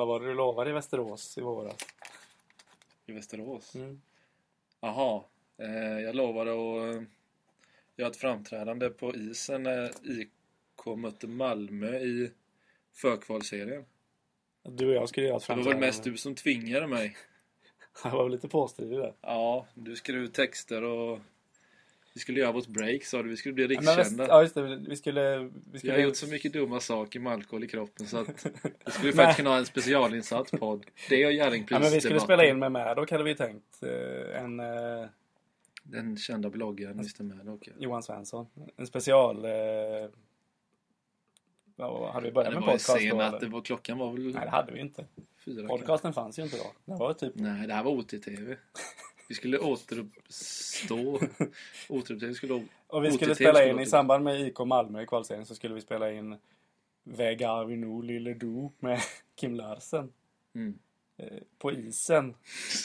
Vad var det du lovade i Västerås i våras? I Västerås? Mm. Jaha. Eh, jag lovade att eh, göra ett framträdande på isen när IK mötte Malmö i förkvalserien. Du och jag skulle göra ett Det var väl framträdande. mest du som tvingade mig. Jag var väl lite påstridig där. Ja, du skrev texter och vi skulle göra vårt break sa du. Vi skulle bli Ja, rikskända. ja, just det. Vi skulle... Vi skulle har gjort så mycket dumma saker med alkohol i kroppen så att vi skulle faktiskt kunna ha en specialinsatt podd. Det och Jerringpris Ja, men vi skulle spela in med Maddock hade vi tänkt. Eh, En eh, Den kända bloggaren Mr Maddock. ja. Johan Svensson. En special... Eh, vad hade vi börjat med podcast sen då? att det var, klockan var väl Nej, det hade vi inte. fyra kanske. Podcasten fanns ju inte då. Det var typ... Nej, det här var OTTV. Vi skulle återuppstå. OTTV skulle... Och vi skulle spela in i samband med IK Malmö i kvalserien så skulle vi spela in Vägar vi nu lille du med Kim Larsen. Mm. På isen.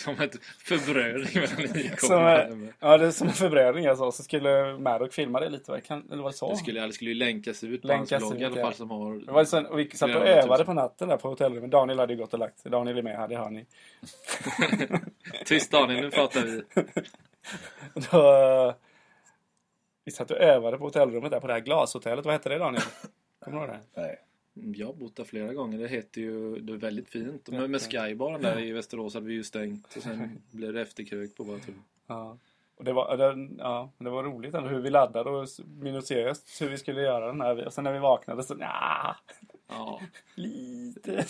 Som ett förbrödring mellan IK och Som, Malmö. eh, ja, det är som en förbrödring alltså. Så skulle Maddock filma det lite. Kan, eller var det så? Det skulle, det skulle ju länkas ut på Länkas hans blogg ut, i alla ja. fall som har... Det var sen, och vi satt och övade tusen. på natten där på hotellrummet. Daniel hade ju gått och lagt sig. Daniel är med här, det hör ni. Tyst Daniel, nu pratar vi. Då, vi satt och övade på hotellrummet där på det här glashotellet. Vad hette det Daniel? Kommer du ihåg det? Nej. Jag har bott där flera gånger. Det heter ju... Det är väldigt fint. Men med Skybaren där i Västerås hade vi ju stängt. Och sen blev det efterkrök på våra tur. Ja. Och det var, det, ja, det var roligt ändå hur vi laddade och minutiöst hur vi skulle göra den här. Och sen när vi vaknade så, ja, Ja, lite.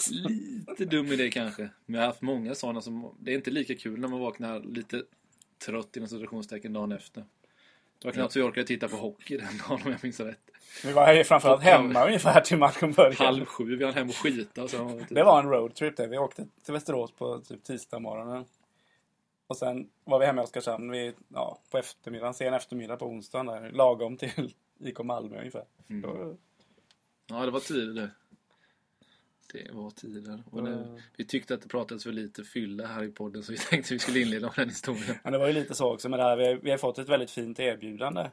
lite dum idé kanske. Men jag har haft många sådana som... Det är inte lika kul när man vaknar lite trött inom situationstecken dagen efter. Det var knappt så jag orkade titta på hockey den dagen om jag minns rätt. Vi var ju framförallt hemma ungefär till matchen började. Halv sju, vi hann hem och skita. Så Det var en roadtrip där. Vi åkte till Västerås på typ tisdag morgonen. Och sen var vi hemma i Oskarshamn vid, ja, på eftermiddagen, sen eftermiddag på onsdagen där. Lagom till IK Malmö ungefär. Mm. Ja, det var tider det. Det var tider. Och nu, vi tyckte att det pratades för lite fylla här i podden så vi tänkte att vi skulle inleda med den historien. Men det var ju lite så också med det här. Vi har, vi har fått ett väldigt fint erbjudande.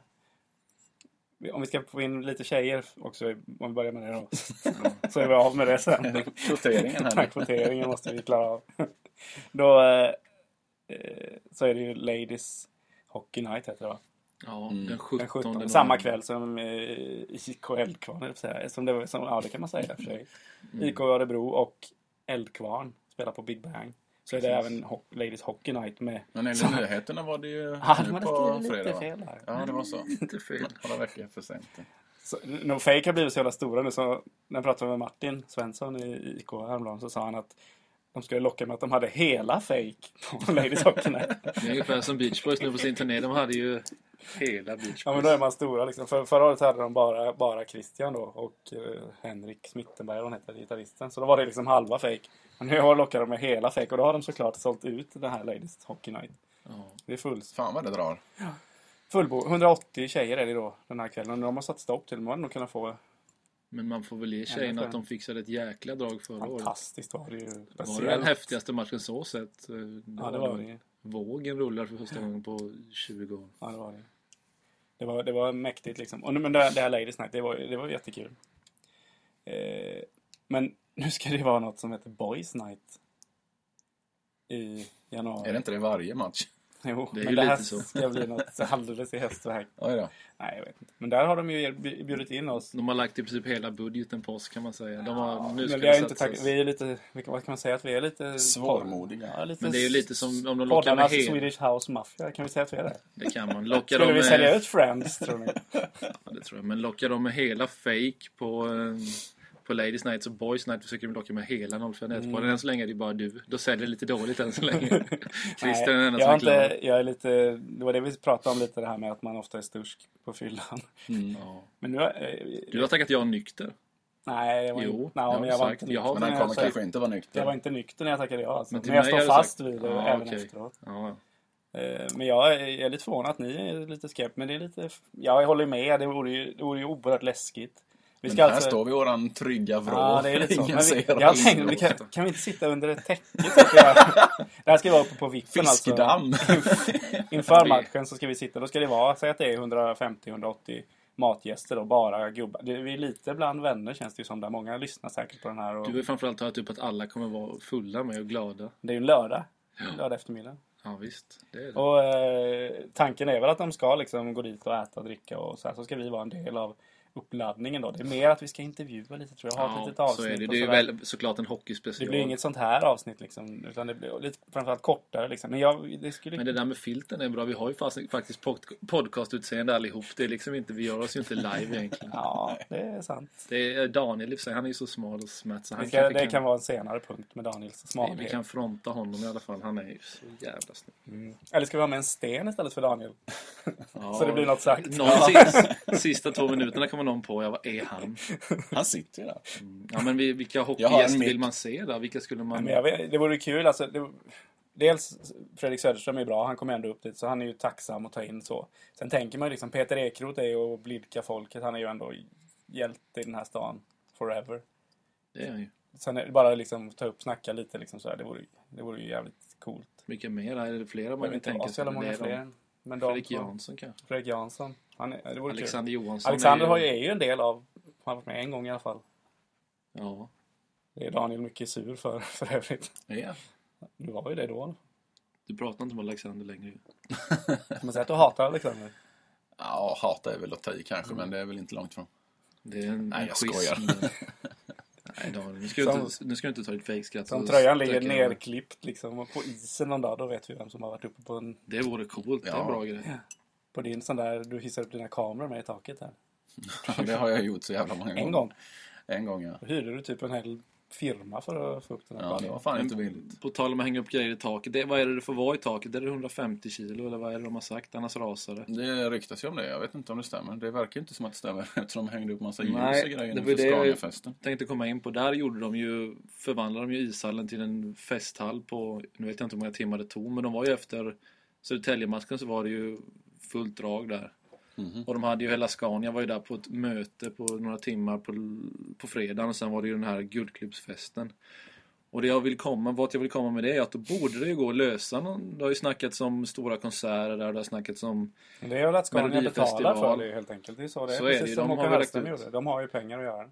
Om vi ska få in lite tjejer också, om vi börjar med det då. Så är vi av med det sen. Kvoteringen här. Kvoteringen måste vi klara av. Då eh, eh, så är det ju Ladies Hockey Night heter det va? Ja, Mm. den 17, Den 17, november. samma kväll som eh, IK Eldkvarn, säga. som det, var- som, Ja, det kan man säga för sig. Mm. IK Örebro och Eldkvarn spelar på Big Bang. Så är det Precis. även ho- Ladies Hockey Night med... Men enligt nyheterna var det ju Ja, nu man på skrivit fredag lite fel här. Ja, det var så. Inte fel. Några veckor för sent. Så, no, Fake har blivit så jävla stora nu så när jag pratade med Martin Svensson i IK häromdagen så sa han att de skulle locka med att de hade hela Fake på Ladies Hockey Night. Det är ungefär som Beach Boys nu på sin turné. De hade ju hela Beach Ja men då är man stora liksom. För, förra året hade de bara, bara Christian då och eh, Henrik Smittenberg, han heter, gitarristen. Så då var det liksom halva Fake. Men nu har lockar de med hela Fake och då har de såklart sålt ut den här Ladies Hockey Night. Ja. Det är full, Fan vad det drar. fullbo. 180 tjejer är det då den här kvällen. De har satt stopp till. De hade nog kunnat få Men man får väl ge tjejerna att de fixade ett jäkla drag förra året. fantastiskt var det ju. Var det den Speciellt. häftigaste matchen så sett? Eh, Ja det var det. Vågen rullar för första gången på 20 år. Ja, det var det. Det var, det var mäktigt liksom. Och, nu- men det, det här Ladies Night, det var, det var jättekul. Eh, men nu ska det vara något som heter Boys Night. I januari. Är det inte det varje match? Jo, Det är men ju det här lite så. ska bli något alldeles i hästväg. Oj då. Nej, jag vet inte. Men där har de ju bjudit in oss. De har lagt i princip hela budgeten på oss kan man säga. De har, nu men ska vi, inte tack, vi är lite, vad kan man säga att vi är lite... Svårmodiga. Ja, lite Men det är ju lite som om de lockar med Poddarnas hela... Swedish House Mafia, kan vi säga att vi är det? Det kan man. Lockar Skulle de vi sälja med... ut Friends, tror ni? Ja, det tror jag. Men lockar de med hela fake på, eh, på Ladies Night och Boys Night försöker de locka med hela 05 mm. Än så länge är det bara du. Då säljer det lite dåligt än så länge. Christian är den enda jag, som inte, jag är lite, det var det vi pratade om lite det här med att man ofta är stursk på fyllan. Mm. Ja. Men nu, eh, Du har tackat ja nykter. nej, jag var, Jo, inte, det har nej, men du jag var sagt. inte Jag har- nykter Men han kommer kanske inte vara nykter. Jag var inte nykter när jag tackade ja. Alltså. Men Men, jag står fast sagt- vid det Ja, även okej. efteråt. Ja. Eh, Men jag är, jag är lite förvånad att ni är lite skeptiska. Men det är lite... Ja, jag håller med. Det vore ju, det vore ju oerhört läskigt. Vi Men ska här alltså... står vi i våran trygga vrå. Ja, det är lite så. Men vi, jag tänkte, vi kan, kan vi inte sitta under ett täcke? det här ska vara uppe på vippen alltså. Fiskedamm. Inför matchen så ska vi sitta, då ska det vara, säg att det är 150-180 matgäster då, bara gubbar. Vi är lite bland vänner känns det ju som där. Många lyssnar säkert på den här. Och Du har framförallt tagit upp att alla kommer vara fulla med och glada. Det är ju en lördag. Ja. Lördag eftermiddag. Ja visst, det det. Och eh, tanken är väl att de ska liksom gå dit och äta och dricka och så här. Så ska vi vara en del av uppladdningen då. Det är mer att vi ska intervjua lite tror jag. Ha ett litet Ja, avsnitt så är det. Det är väl såklart en hockeyspecial. Det blir inget sånt här avsnitt liksom. Utan det blir lite, framförallt kortare liksom. Men jag, det skulle... Men det där med filten är bra. Vi har ju fast, faktiskt pod- podcastutseende allihop. Det är liksom inte, vi gör oss ju inte live egentligen. Ja, det är sant. Det är Daniel i han är ju så smal och smärt så han ska, det kan, kan vara en senare punkt med Daniels vi smalhet. kan fronta honom i alla fall. Han är ju så jävla snygg. Mm. Eller ska vi ha med en sten istället för Daniel? Ja, Så det blir något sagt. Någon sista, sista två minuterna kommer någon på, ja vad är han? Han sitter ju där. Ja men vi- vilka Jag hockeygäster vill man se då? Vilka skulle man... Men jag vet, det vore kul alltså. Det, dels Fredrik Söderström är bra. Han kommer ändå upp dit. Så han är ju tacksam att ta in så. Sen tänker man ju liksom Peter Ekroth är ju att blidka folket. Han är ju ändå hjälte i den här stan. Forever. Det är han ju. Sen är det bara liksom ta upp, snacka lite liksom så här. Det vore, det vore ju jävligt coolt. Vilka mer? Är det flera Jag man vet inte tänka vad så jävla Det många är de. fler. Men de Fredrik Jansson kanske? Fredrik Jansson. Han är, det vore kul. Alexander Johansson Alexander är har ju, är ju en del av... Han har varit med en gång i alla fall. Ja. Det är Daniel mycket sur för, för övrigt. ja. Du var ju det då. Du pratar inte med Alexander längre ju. Kan man säga att du hatar Alexander? Ja, hata är väl att ta i kanske, men det är väl inte långt från. Det är en, Nej, jag skojar. Nej, Daniel, nu ska, du Som- inte, nu ska du inte ta ditt fejkskratt. Som tröjan ligger nerklippt liksom och på isen någon dag. Då vet vi vem som har varit uppe på, en, Det vore coolt. Det är en Ja. bra grej. på din sån där... Du hissar upp dina kameror med i taket här. Det har jag gjort så jävla många gånger. En gång. En gång, ja. Då hyrde du typ en hel firma för att få upp den här Ja, det var fan inte billigt. På tal om att hänga upp grejer i taket. Det, vad är det det får vara i taket? Är det 150 kilo eller vad är det de har sagt? Annars rasar det. Det ryktas ju om det. Jag vet inte om det stämmer. Det verkar inte som att det stämmer eftersom de hängde upp massa ljus Nej, och grejer det inför det- Scaniafesten. tänkte komma in på. Där gjorde de ju, förvandlade de ju ishallen till en festhall på, nu vet jag inte hur många timmar det tog, men de var ju efter Södertäljematchen så var det ju fullt drag där. Mhm. Och de hade ju hela Scania var ju där på ett möte på några timmar på, på fredagen och sen var det ju den här guldklubbsfesten. Och det jag vill komma, vart jag vill komma med det är att då borde det ju gå att lösa någon. Det har ju snackats om stora konserter där, det har snackats om Men det är väl att Scania betalar för det helt enkelt. Det är så det är. Så är det Precis ju. som De har Håkan Hellström gjorde. De har ju pengar att göra det.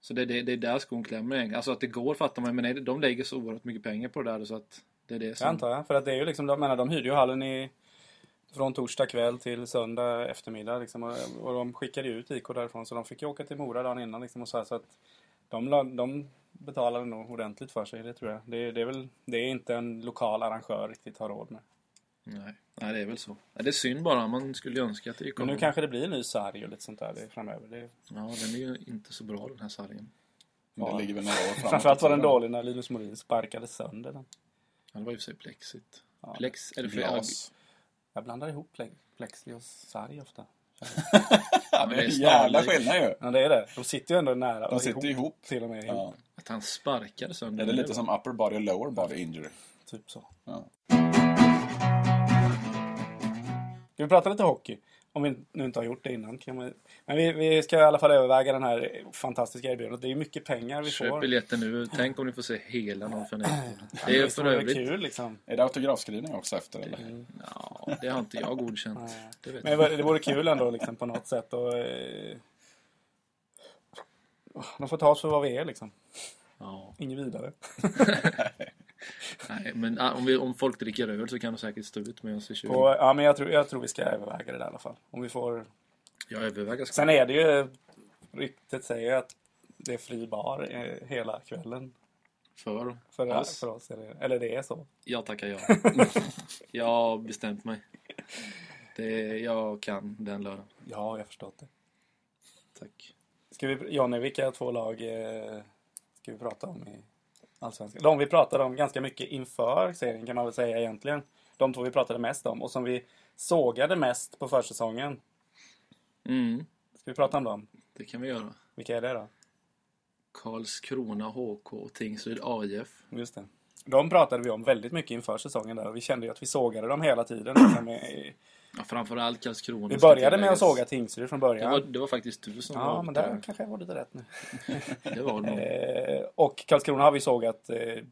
Så det, det, det är där skon klämmer. Alltså att det går fattar man men nej, de lägger så oerhört mycket pengar på det där så att det är det Det som... antar jag. För att det är ju liksom, de, menar, de hyrde ju hallen i, från torsdag kväll till söndag eftermiddag. Liksom, och, och de skickade ut IK därifrån. Så de fick ju åka till Mora dagen innan. Liksom, och så, här, så att de, de betalade nog ordentligt för sig, det tror jag. Det, det är väl det är inte en lokal arrangör riktigt har råd med. Nej. nej, det är väl så. Det är synd bara. Man skulle ju önska att det gick Men nu att- kanske det blir en ny sarg och lite sånt där det, framöver. Det, Ja, den är ju inte så bra den här sargen. Men det ligger väl några år framåt. framförallt var den i dålig när Linus Molin sparkade sönder den. Ja, det var ju för sig plexit. Ja. Plex, eller för Glas. Jag blandar ihop ple- plexi och sarg ofta. Ja, det det är är jävla skillnad ju. Ja, det är det. De sitter ju ändå nära. De sitter ihop. Till och med ihop. Ja. Att han sparkade sönder Är det den, lite som upper body och lower body injury? Typ så. Ja. Ska vi prata lite hockey? Om vi nu inte har gjort det innan. Kan man... Men vi, vi ska i alla fall överväga den här fantastiska erbjudandet. Det är ju mycket pengar vi Köp får. biljetten nu. Tänk om ni får se hela någon för Det är ju för övrigt... kul liksom. Är det autografskrivning också efter eller? Ja, det har inte jag godkänt. Det vet Men jag. det vore- det vore kul ändå liksom på något sätt. Och, eh... De får ta oss för vad vi är liksom. Ja, Inget vidare. nej, men ah, om, vi, om folk dricker öl så kan de säkert stå ut med oss i 20. Och, ja, men jag tror, jag tror vi ska överväga det där i alla fall. Om vi får... Jag överväger ska... Sen är det ju... Ryktet säger att det är fri bar eh, hela kvällen. För För, oss. för oss. Det, eller det är så. Jag tackar ja. jag har bestämt mig. Det, jag kan den lördagen. Ja, jag har förstått det. Tack. Ska vi, Jonny, vilka två lag eh, ska vi prata om i Allsvenskan? De vi pratade om ganska mycket inför serien kan man väl säga egentligen. De två vi pratade mest om och som vi sågade mest på försäsongen. Mm, Ska vi prata om dem? det kan vi göra. Vilka är det då? Karlskrona HK och Tingsryd AIF. Just det. De pratade vi om väldigt mycket inför säsongen där och vi kände ju att vi sågade dem hela tiden. Liksom, Ja, framförallt Karlskrona. vi började med att såga Tingsryd från Det var, början. det var faktiskt du som Ja, var men där kanske jag var lite rätt nu. Det var det. Eh, och Karlskrona har vi sågat eh,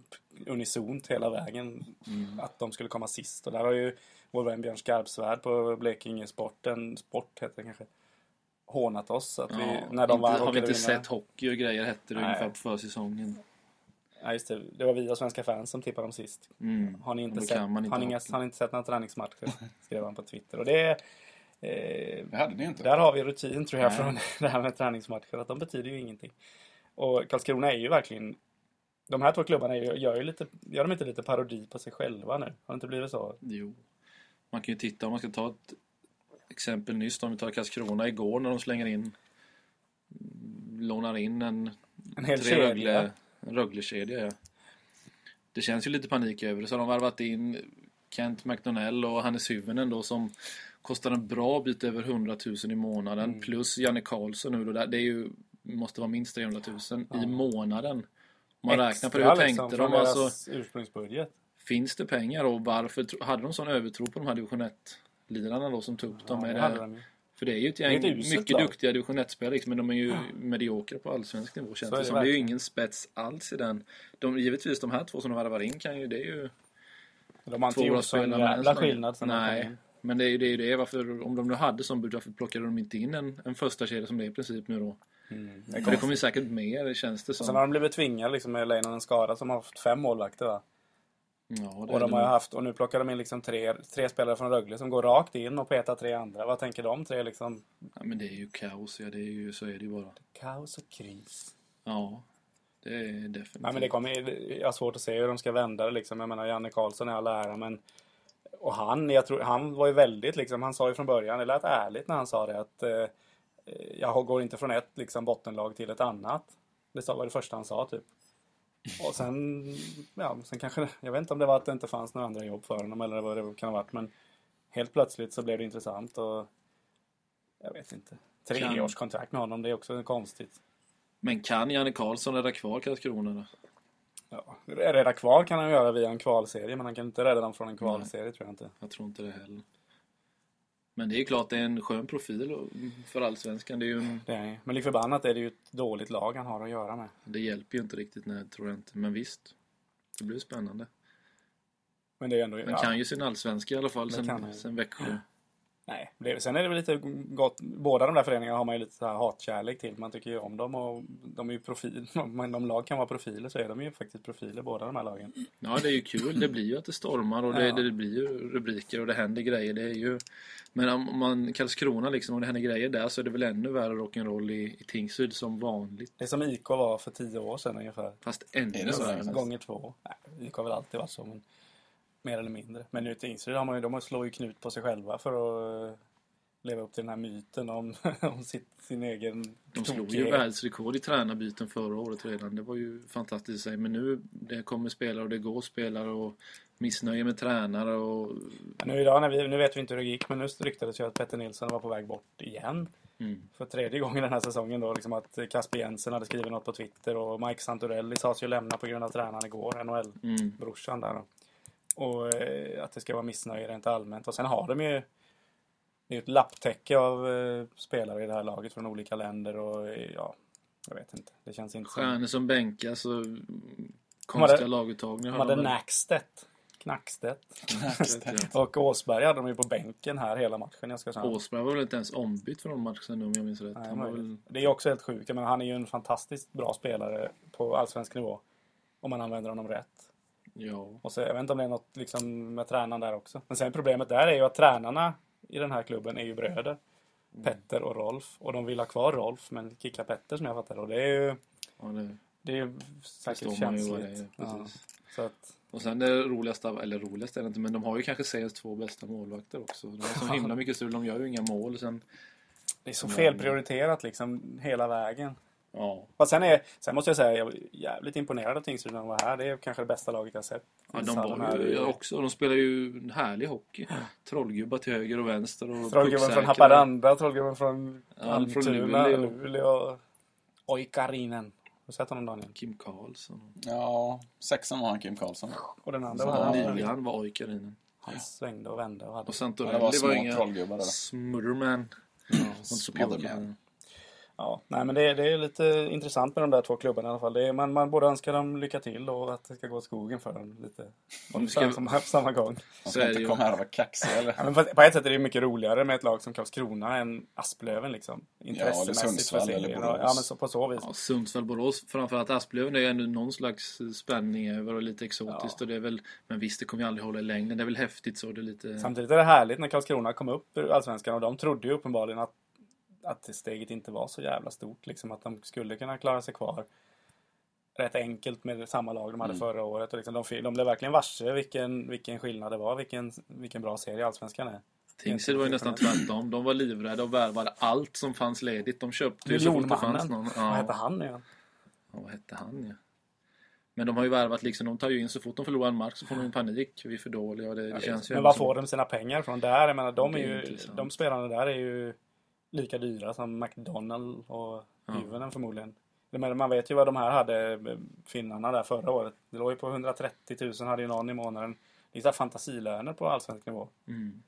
unisont hela vägen. Mm. Att de skulle komma sist. Och där har ju vår vän Björn Skarpsvärd på Blekinge Sporten, Sport heter det kanske. hånat oss. Att vi, Ja, när de inte, var, har vi inte vinna. sett hockey och grejer hette det Nej. ungefär på försäsongen. Ja, just det. Det var vi och svenska fans som tippade dem sist. Mm. Har ni inte, sett, inte har ni, inga, har ni inte sett några träningsmatcher? Skrev han på Twitter. Och det eh, Det hade ni inte. Där har vi rutin tror jag Nej. från det här med träningsmatcher. Att de betyder ju ingenting. Och Karlskrona är ju verkligen... De här två klubbarna är ju, gör ju lite... Gör de inte lite parodi på sig själva nu? Har det inte blivit så? Jo. Man kan ju titta, om man ska ta ett exempel nyss, om vi tar Karlskrona igår när de slänger in, lånar in en, En hel tre kedja. Rögle-kedja. Ja. Det känns ju lite panik över det, så har de varvat in Kent McDonnell och Hannes Hyvönen då som kostar en bra bit över 100 000 i månaden. Mm. Plus Janne Karlsson nu då, det är ju, måste vara minst 300 000 Ja. i månaden. Man räknar på det, Extra, hur liksom, tänkte från de? Alltså, ursprungsbudget. Finns det pengar och varför hade de sån övertro på de här division 1-lirarna då som tog upp dem? Ja, Är det det. För det är ju ett gäng ett mycket lag. duktiga division 1-spelare liksom, men de är ju mediokra på allsvensk nivå känns det det som. Det är ju ingen spets alls i den. De, givetvis de här två som de värvar in kan ju, det är ju De har inte gjort så en jävla skillnad sen Nej, men det är ju det. Är det. Varför, om de nu hade sån bud, varför plockade de inte in en, en första kedja som det är i princip nu då? Mm. Det kommer ju säkert mer, känns det Och sen som. har de blivit tvingade liksom, med Leinonen skada som har haft fem målvakter va? Ja, Och de har haft, och nu plockar de in liksom tre, tre spelare från Rögle som går rakt in och petar tre andra. Vad tänker de tre liksom? ja, men det är ju kaos, ja, det är ju, så är det ju bara. Kaos och kris. Ja, det är definitivt. Nej men det kommer, jag har svårt att se hur de ska vända det liksom. Jag menar Janne Karlsson är all ära men och han, jag tror, han var ju väldigt liksom, han sa ju från början, det lät ärligt när han sa det att eh, jag går inte från ett liksom bottenlag till ett annat. Det sa- var det första han sa typ. Och sen, ja, sen kanske, det- jag vet inte om det var att det inte fanns några andra jobb för honom eller vad det kan ha varit men helt plötsligt så blev det intressant och jag vet inte. Treårskontrakt med honom, det är också konstigt. Men kan Janne Karlsson rädda kvar Karlskrona? Ja, rädda kvar kan han göra via en kvalserie, men han kan inte rädda dem från en kvalserie tror jag inte. Jag tror inte det heller. Men det är ju klart det är en skön profil för allsvenskan. Det, är ju en, Det är, men lik förbannat är det ju ett dåligt lag han har att göra med. det hjälper ju inte riktigt, nej, tror jag inte. Men visst, det blir spännande. Men det är ändå... Men ja, kan ju sin allsvenska i alla fall sen, sen Växjö. Nej, det, sen är det väl lite gott. Båda de där föreningarna har man ju lite så här hatkärlek till. Man tycker ju om dem och de är ju profil. Men om lag kan vara profiler så är de ju faktiskt profiler båda de här lagen. Ja, det är ju kul. Det blir ju att det stormar och det, Ja. det blir ju rubriker och det händer grejer. Det är ju... Men om man Karlskrona liksom, om det händer grejer där så är det väl ännu värre rock'n'roll i, i Tingsryd som vanligt. Det är som IK var för tio år sedan ungefär. Fast ännu värre. Gånger två. Nej, IK har väl alltid varit så, men mer eller mindre. Men nu i Tingsryd har man ju, de slår ju knut på sig själva för att eh, leva upp till den här myten om, om sitt, sin egen De slog ju världsrekord i tränarbyten förra året redan. Det var ju fantastiskt i sig. Men nu det kommer spelare och det går spelare och missnöje med tränare och... Ja, Nu, idag, när vi, nu vet vi inte hur det gick, men nu ryktades ju att Petter Nilsson var på väg bort igen. Mm. För tredje gången den här säsongen då. Liksom att Kasper Jensen hade skrivit något på Twitter och Mike Santorelli sades ju lämna på grund av tränaren igår, NHL-brorsan Mm. där då. Och eh, att det ska vara missnöje rent allmänt. Och sen har de ju det är ett lapptäcke av eh, spelare i det här laget från olika länder och eh, ja, jag vet inte. Det känns inte. Stjärnor som bänkas och mm, hade- konstiga laguttagningar. De hade. Nackstedt. Knackstedt. Jag. Och Åsberg hade de ju på bänken här hela matchen i Oskarshamn. Åsberg var väl inte ens ombytt för någon match sen nu om jag minns rätt. Nej, Han var väl... Det är också helt sjukt. Men han är ju en fantastiskt bra spelare på allsvensk nivå. Om man använder honom rätt. Ja. Och så, jag vet inte om det är något liksom, med tränaren där också. Men sen problemet där är ju att tränarna i den här klubben är ju bröder. Mm. Petter och Rolf. Och de vill ha kvar Rolf men kickar Petter som jag fattar. Och det är ju, ja det det är ju säkert man ju det känsligt. är. Ja, att, Och sen det roligaste, eller roligaste är det inte, men de har ju kanske seriens två bästa målvakter också. De har så himla mycket strul, de gör ju inga mål. Sen, det är så felprioriterat liksom hela vägen. Ja. Fast sen, är, sen måste jag säga, jag var jävligt imponerad av Tingsryd när de var här. Det är kanske det bästa laget jag sett. Ja, de var ju också, de spelar ju en härlig hockey. Trollgubbar till höger och vänster och Trollgubben från. Haparanda, Trollgubben från Ja, Almtuna, från Luleå. Luleå. Oikarinen. Har du sett honom Daniel? Kim Karlsson. Ja, sexan var han Kim Karlsson. Och den andra Så var han- han. Nian var Oikarinen. Han svängde och vände och hade... Och Ja, Santorelli det var var, små inga trollgubbar så pjåkig. Smotherman. Ja, nej men det, det är lite intressant med de där två klubbarna i alla fall. Det är, man, man borde önska dem lycka till och att det ska gå åt skogen för dem lite. Och ska- på, på samma gång. Man Så ska är det inte komma här och vara kaxig eller? Ja, men på, på ett sätt är det mycket roligare med ett lag som Karlskrona än Asplöven liksom. eller Intressemässigt Sundsvall eller serien. Borås. Ja, men så, på så vis. Ja, Sundsvall, Borås, framförallt Asplöven, det är ändå någon slags spänning över och lite exotiskt. Ja. Och det är väl, men visst, det kommer ju aldrig hålla i längden. Det är väl häftigt så. Det är lite... Samtidigt är det härligt när Karlskrona kom upp ur Allsvenskan och de trodde ju uppenbarligen att, att steget inte var så jävla stort. Liksom att de skulle kunna klara sig kvar rätt enkelt med samma lag de hade Mm. förra året. Och liksom de, de blev verkligen varse vilken, vilken skillnad det var, vilken, vilken bra serie Allsvenskan är. Tingsryd var ju nästan tvärtom. De var livrädda och värvade allt som fanns ledigt. De köpte ju så fort det fanns någon. Miljonmannen, vad hette han nu igen? Ja, vad hette han ja. Men de har ju värvat liksom, de tar ju in så fort de förlorar en match så får de en panik. Vi är för dåliga och det, det känns ju Men var får de sina pengar från där? Jag menar, de, är är ju, intressant. de spelarna där är ju lika dyra som McDonald och. Hyvönen förmodligen. Jag menar, man vet ju vad de här hade, eh, finnarna där förra året. Det låg ju på 130 000 hade ju någon i månaden. Det är så fantasilöner på allsvensk nivå. Mm.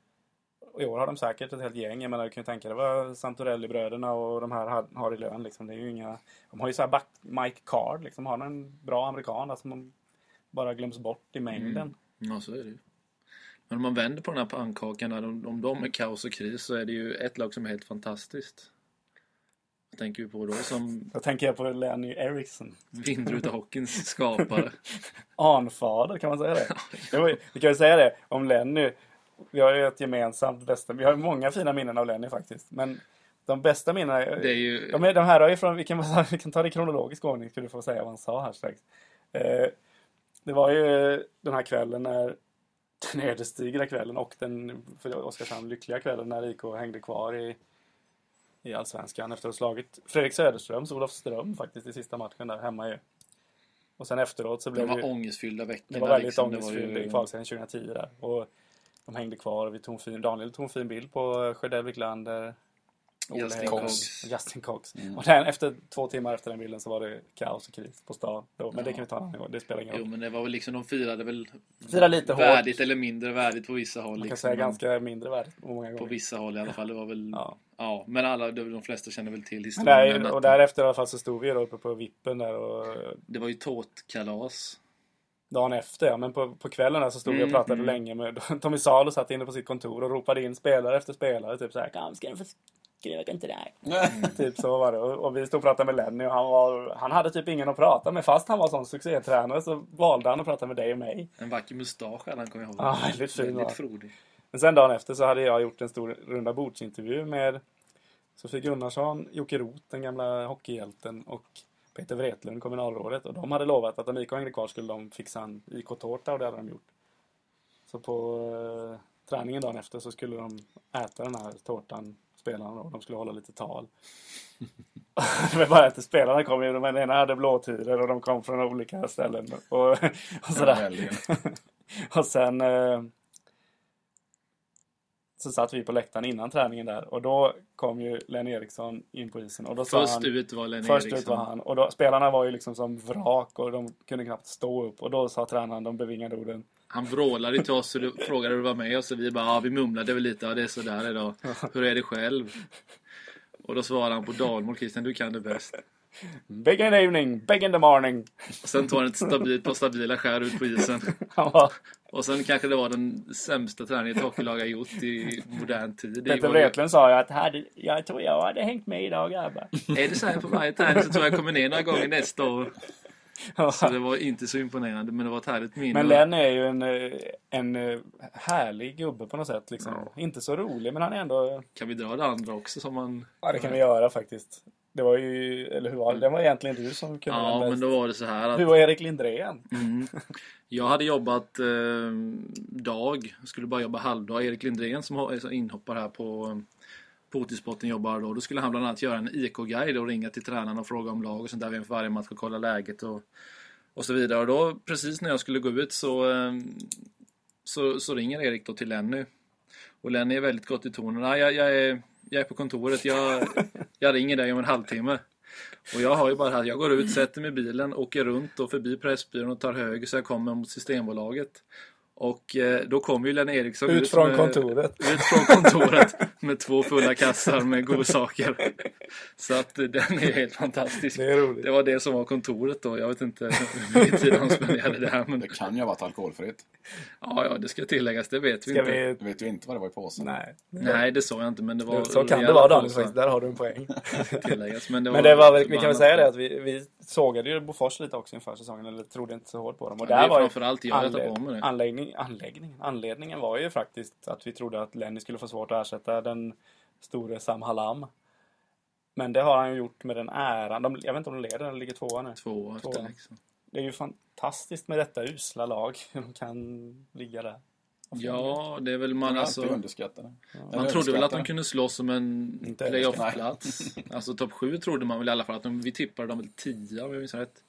I år har de säkert ett helt gäng. Jag menar, du kan ju tänka dig vad Santorelli-bröderna och de här har- i lön. Liksom. Det är ju inga... De har ju så här back, Mike Card, liksom. Har en bra amerikan där som bara glöms bort i mängden. Ja, så är det ju. Men om man vänder på den här pannkakan, där, om, om de är kaos och kris så är det ju ett lag som är helt fantastiskt. Vad tänker vi på då? Som Då tänker jag på Lenny Eriksson. vindrutehockeyns skapare. Anfader, kan man säga det? ju- vi kan ju säga det om Lenny. Vi har ju ett gemensamt bästa... Vi har ju många fina minnen av Lenny faktiskt. Men de bästa minnena... är- Det är ju... De, är, de här har ju från... Vi kan, vi kan ta det i kronologisk ordning, ska du få säga vad han sa här strax. Eh, det var ju den här kvällen när... Den ödesdigra kvällen och den för Oskarshamn lyckliga kvällen när IK hängde kvar i, i Allsvenskan efter att ha slagit Fredrik Söderströms Olofström faktiskt i sista matchen där hemma ju. Och sen efteråt så Det blev var ju... ångestfyllda veckor. Det var väldigt liksom. Det ångestfylld var ju- i kvalserien 2010 där. Och de hängde kvar och vi tog en fin, Daniel tog en fin bild på Sjödell Wiklander, Justin Cox. och Justin Cox. Mm. Och den, efter två timmar efter den bilden så var det kaos och kris på stan. Då. Men det Ja. kan vi ta en annan gång, det spelar ingen Jo, roll. men det var väl liksom, de firade väl Firade lite hårt. värdigt eller mindre värdigt på vissa håll. Man kan liksom. säga Men ganska mindre värdigt på många På gånger. vissa håll i alla fall. Det var väl... Ja. Ja. men alla, de, flesta känner väl till historien. natten. och därefter i alla fall så stod vi då uppe på vippen där och Det var ju tårtkalas. dagen efter, ja, men på, på kvällen där så stod vi och Mm, pratade mm. länge med Tommy Salo satt inne på sitt kontor och ropade in spelare efter spelare. Typ så här, kom ska du få skriva inte där? Typ så var det. Och, och vi stod och pratade med Lenny och han, var, han hade typ ingen att prata med. Fast han var sån succétränare så valde han att prata med dig och mig. En vacker mustasch hade han, kommer jag ihåg. Ja, väldigt fin? Väldigt frodig. Men sen dagen efter så hade jag gjort en stor runda bordsintervju med Sofie Gunnarsson, Jocke Roth, den gamla hockeyhjälten och Peter Wretlund, kommunalrådet. Och de hade lovat att om IK hängde kvar skulle de fixa en IK-tårta och det hade de gjort. Så på eh, träningen dagen efter så skulle de äta den här tårtan, spelarna och de skulle hålla lite tal. det var bara att spelarna kom ju, den ena hade blåtiror och de kom från olika ställen och, och sådär. Och sen eh, så satt vi på läktaren innan träningen där och då kom ju Lenny Eriksson in på isen och då Först han, ut var Lenny Först Eriksson. ut var han och då, spelarna var ju liksom som vrak och de kunde knappt stå upp och då sa tränaren de bevingade orden Han vrålade till oss och frågade hur du var med oss och vi bara, ja vi mumlade väl lite, ja det är sådär idag. Hur är det själv? Och då svarade han på dalmål, Christian du kan det bäst. Big in the evening, big in the morning. Och sen tog han ett stabilt, par stabila skär ut på isen. Och sen kanske det var den sämsta träningen ett hockeylag har gjort i modern tid. Det Peter ju- Wretlund sa ju att hade, jag tror jag hade hängt med idag grabbar. Är det så här på varje träning så tror jag jag kommer ner några gånger nästa år. Så det var inte så imponerande men det var ett härligt minne. Men Lenny är ju en, eh, en eh, härlig gubbe på något sätt. Liksom. Inte så rolig men han är ändå... Kan vi dra det andra också som man... Ja det kan vi göra faktiskt. Det var ju, eller hur var det? Det var egentligen du som kunde Ja men då var det så här att... Du och Erik Lindgren. Mm. Jag hade jobbat eh, dag, skulle bara jobba halvdag. Erik Lindgren som inhoppare här på, på Otisporten jobbar då. Då skulle han bland annat göra en IK-guide och ringa till tränarna och fråga om lag och sånt där inför varje match och kolla läget och, och så vidare. Och då precis när jag skulle gå ut så, eh, så, så ringer Erik då till Lenny. Och Lenny är väldigt gott i tonen. "Nej, jag, jag, är, jag är på kontoret, jag, jag ringer dig om en halvtimme. Och jag har ju bara här, jag går ut, sätter mig i bilen, åker runt och förbi Pressbyrån och tar höger så jag kommer mot Systembolaget. Och eh, då kom ju Lenny Eriksson Ut från med, kontoret. Ut från kontoret med två fulla kassar med godsaker. Så att den är helt fantastisk. Det är roligt. Det var det som var kontoret då. Jag vet inte hur mycket tid han spenderade där. Men Det kan ju ha varit alkoholfritt. ja, ja, det ska tilläggas. Det vet vi Ska inte. vi... Du vet ju inte vad det var i påsen. Nej. Nej, det sa jag inte. Men det var Så kan det vara Daniel faktiskt. Där har du en poäng. tilläggas. Men det var, Men det var väl, vi kan väl säga det att vi, vi sågade ju Bofors lite också inför säsongen. Eller trodde inte så hårt på dem. Och Ja, det där är var ju framförallt jag tar på mig anled- det. anläggning, anläggningen. Anledningen var ju faktiskt att vi trodde att Lenny skulle få svårt att ersätta den store Sam Hallam. Men det har han ju gjort med den äran. De, jag vet inte om de leder eller ligger tvåa nu. Två efter Tvåa. liksom. Det är ju fantastiskt med detta usla lag. De kan ligga där. Ja, det är väl Man alltså... Man trodde väl att de kunde slåss om en Inte playoff-plats. Alltså topp 7 trodde man väl i alla fall att de, vi tippade dem väl 10 om jag minns rätt.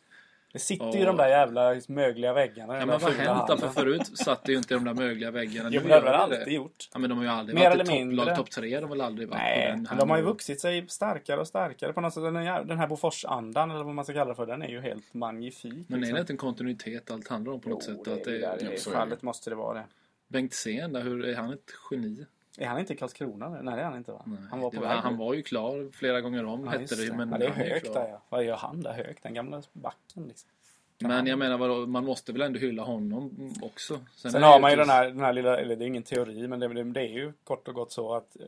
Det sitter Ja. ju i de där jävla mögliga väggarna. Ja men vad fula hänt då? För förut satt det ju inte i de där mögliga väggarna. Jo, men det har de det alltid gjort. Ja men de har ju aldrig Mer varit eller ett topplag, topp 3 de har väl aldrig varit Nej, den men de har ju vuxit sig starkare och starkare på något sätt. Den här, den här Bofors-andan, eller vad man ska kalla det för, den är ju helt magnifik. Men är liksom. det inte en kontinuitet allt handlar om på något Jo, sätt? det Att är ju det, där, Jo, I är det fallet måste det vara det. Bengt Sen hur, är han ett geni? Är han inte i Karlskrona nu? Nej, det är han inte va? Nej, han var på väg. han var ju klar flera gånger om, ja, hette just det. Men ja, det är högt där ja. Vad gör han där högt? Den gamla backen liksom. Kan Men han- jag menar vadå, man måste väl ändå hylla honom också. Sen är har man ju till- den här, den här lilla, eller det är ingen teori, men det, det, det är ju kort och gott så att eh,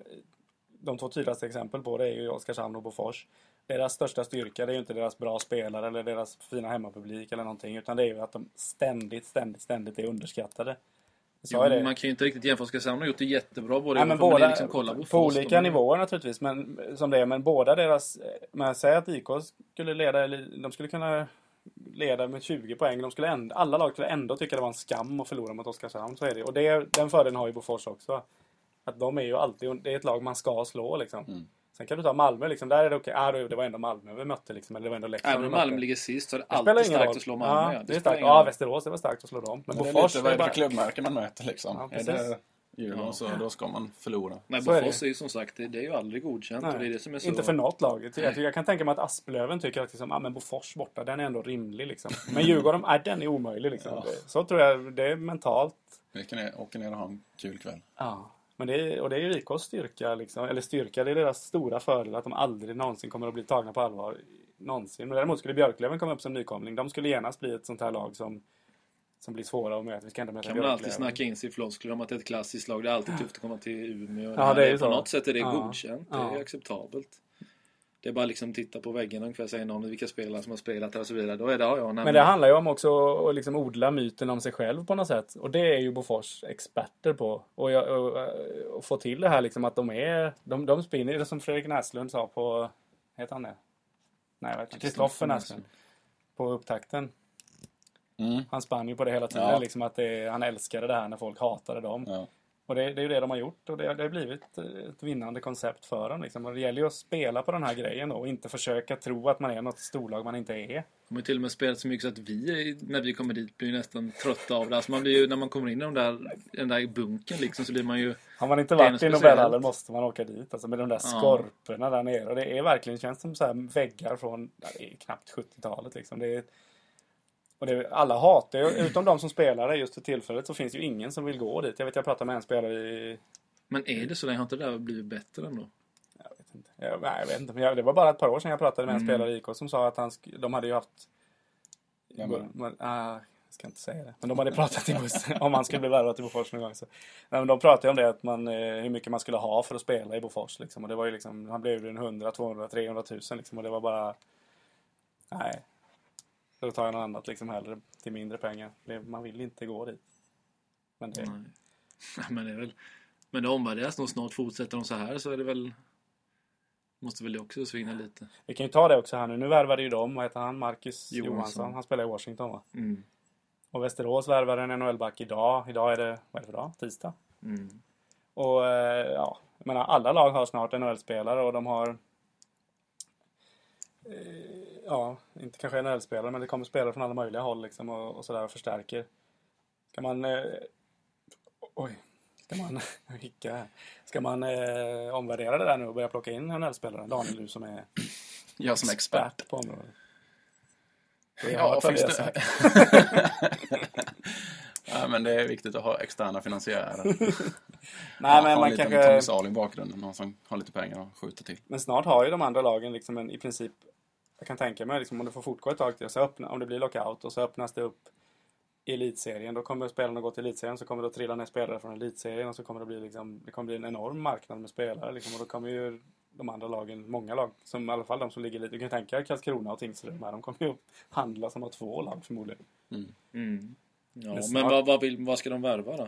de två tydligaste exempel på det är ju Oskarshamn och Bofors. Deras största styrka det är ju inte deras bra spelare eller deras fina hemmapublik eller någonting, utan det är ju att de ständigt, ständigt, ständigt är underskattade. Jo, det. man kan ju inte riktigt jämföra. Oskarshamn har gjort det jättebra både Nej, men båda, liksom kolla på, på olika de- nivåer naturligtvis, men, som det är. Men båda deras... Men säg att IK skulle leda, de skulle kunna leda med 20 poäng. De skulle ändå, alla lag skulle ändå tycka det var en skam att förlora mot Oskarshamn. Så är det. Och det, den fördelen har ju Bofors också. Att de är ju alltid, det är ett lag man ska slå liksom. Mm. Sen kan du ta Malmö liksom, där är det okej. Ah, det var ändå Malmö vi mötte liksom, eller det var ändå Leksand Även om. Malmö ligger sist så är det Det alltid starkt roll. att slå Malmö. Ja, det är spelar starkt. Ja, roll. Västerås, det var starkt att slå dem. Men Men det är lite vad är det för klubbmärke man möter liksom. Ja, är det Djurgården Ja. så då ska man förlora. Nej, är Bofors det. är ju som sagt, det, det är ju aldrig godkänt. Och det är det som är så... Inte för något lag. Jag, jag kan tänka mig att Asplöven tycker att liksom, ah, men Bofors borta, den är ändå rimlig. Liksom. Men Djurgården, ah, den är omöjlig. Liksom. Ja. Det- Så tror jag det är mentalt. Vi kan ner- åka ner och ha en kul kväll. Ja. Men det är, och det är ju IKs styrka. Liksom. Eller styrka, det är deras stora fördel att de aldrig någonsin kommer att bli tagna på allvar. Någonsin. Men däremot skulle Björklöven komma upp som nykomling. De skulle genast bli ett sånt här lag som, som blir svåra att möta. Vi ska ändå möta kan man alltid snacka in sig i floskler om att det är ett klassiskt lag. Det är alltid tufft att komma till Umeå. Ja, det är på så. något sätt är det Ja. godkänt. Det är Ja. acceptabelt. Det är bara liksom titta på väggen ungefär säga någon vilka spelare som har spelat här och så vidare. Då är det ja, ja. Men det handlar ju om också att liksom odla myten om sig själv på något sätt. Och det är ju Bofors experter på. Och, jag, och, och få till det här liksom att de är... De, de spinner som Fredrik Näslund sa på... Heter han det? Nej, jag vet inte. Kristoffer Näslund. På upptakten. Mm. Han spann ju på det hela tiden. Ja. Liksom att det, han älskade det här när folk hatade dem. Ja. Och det, det är ju det de har gjort. Och det, det har blivit ett vinnande koncept för dem. Liksom. Och det gäller ju att spela på den här grejen då. Och inte försöka tro att man är något storlag man inte är. De har till och med spelat så mycket så att vi, när vi kommer dit, blir nästan trötta av det. Alltså man blir ju, när man kommer in i de där, den där bunken liksom, så blir man ju... Har man inte varit i. Nobelhallen måste man åka dit. Alltså med de där Ja. skorporna där nere. Och det är verkligen, känns som så här väggar från, ja, knappt 70-talet liksom. Det är, och det är, alla hatar ju, utom de som spelar det just för tillfället så finns ju ingen som vill gå dit. Jag vet jag pratade med en spelare i, Men är det så länge? Har inte det där blivit bättre ändå? jag vet inte, jag, nej, jag vet inte men jag, det var bara ett par år sedan jag pratade med en Mm. spelare i IK som sa att han, sk- de hade ju haft? Men, ah, jag ska inte säga det. Men de hade pratat i bussen om man skulle bli värvad till Bofors någon gång. Så. Nej, men de pratade ju om det, att man, eh, hur mycket man skulle ha för att spela i Bofors. Liksom. Och det var ju liksom, han blev ju en 100, 200, 300 tusen liksom. Och det var bara... Nej. Då tar jag något annat liksom hellre till mindre pengar. Man vill inte gå dit. Men det, Nej. Nej, men det är väl... Men det omvärderas nog snart. Fortsätter de så här så är det väl... Måste väl det också svinga lite. vi kan ju ta det också här nu. Nu värvade ju de, vad heter han? Marcus Johansson. Johansson. Han spelar i Washington va? Mm. Och Västerås värvade en NHL-back idag. Idag är det, vad är det för dag? Tisdag? Mm. Och eh, ja, jag menar, alla lag har snart NHL-spelare och de har... Eh, ja, inte kanske NHL-spelare, men det kommer spelare från alla möjliga håll liksom och, och sådär och förstärker. Ska man... Eh, oj, ska man... här. Ska man eh, omvärdera det där nu och börja plocka in NHL-spelare? Daniel, du som är Jag som expert. expert på området. Ja, finns det... ja, men det är viktigt att ha externa finansiärer. Nej, men ha man lite kanske... Tommy Salo i bakgrunden. Någon som har lite pengar att skjuta till. Men snart har ju de andra lagen liksom en, i princip, jag kan tänka mig liksom, om det får fortgå ett tag till, så öppna, om det blir lockout och så öppnas det upp i elitserien. Då kommer spelarna gå till elitserien, så kommer det att trilla ner spelare från elitserien och så kommer det bli, liksom, det kommer bli en enorm marknad med spelare. Liksom, och då kommer ju de andra lagen, många lag, som i alla fall de som ligger lite, du kan tänka dig Karlskrona och Tingsryd, de här, de kommer ju att handla som har två lag förmodligen. Mm. Ja, Men men snart- vad, vad, vill, vad ska de värva då?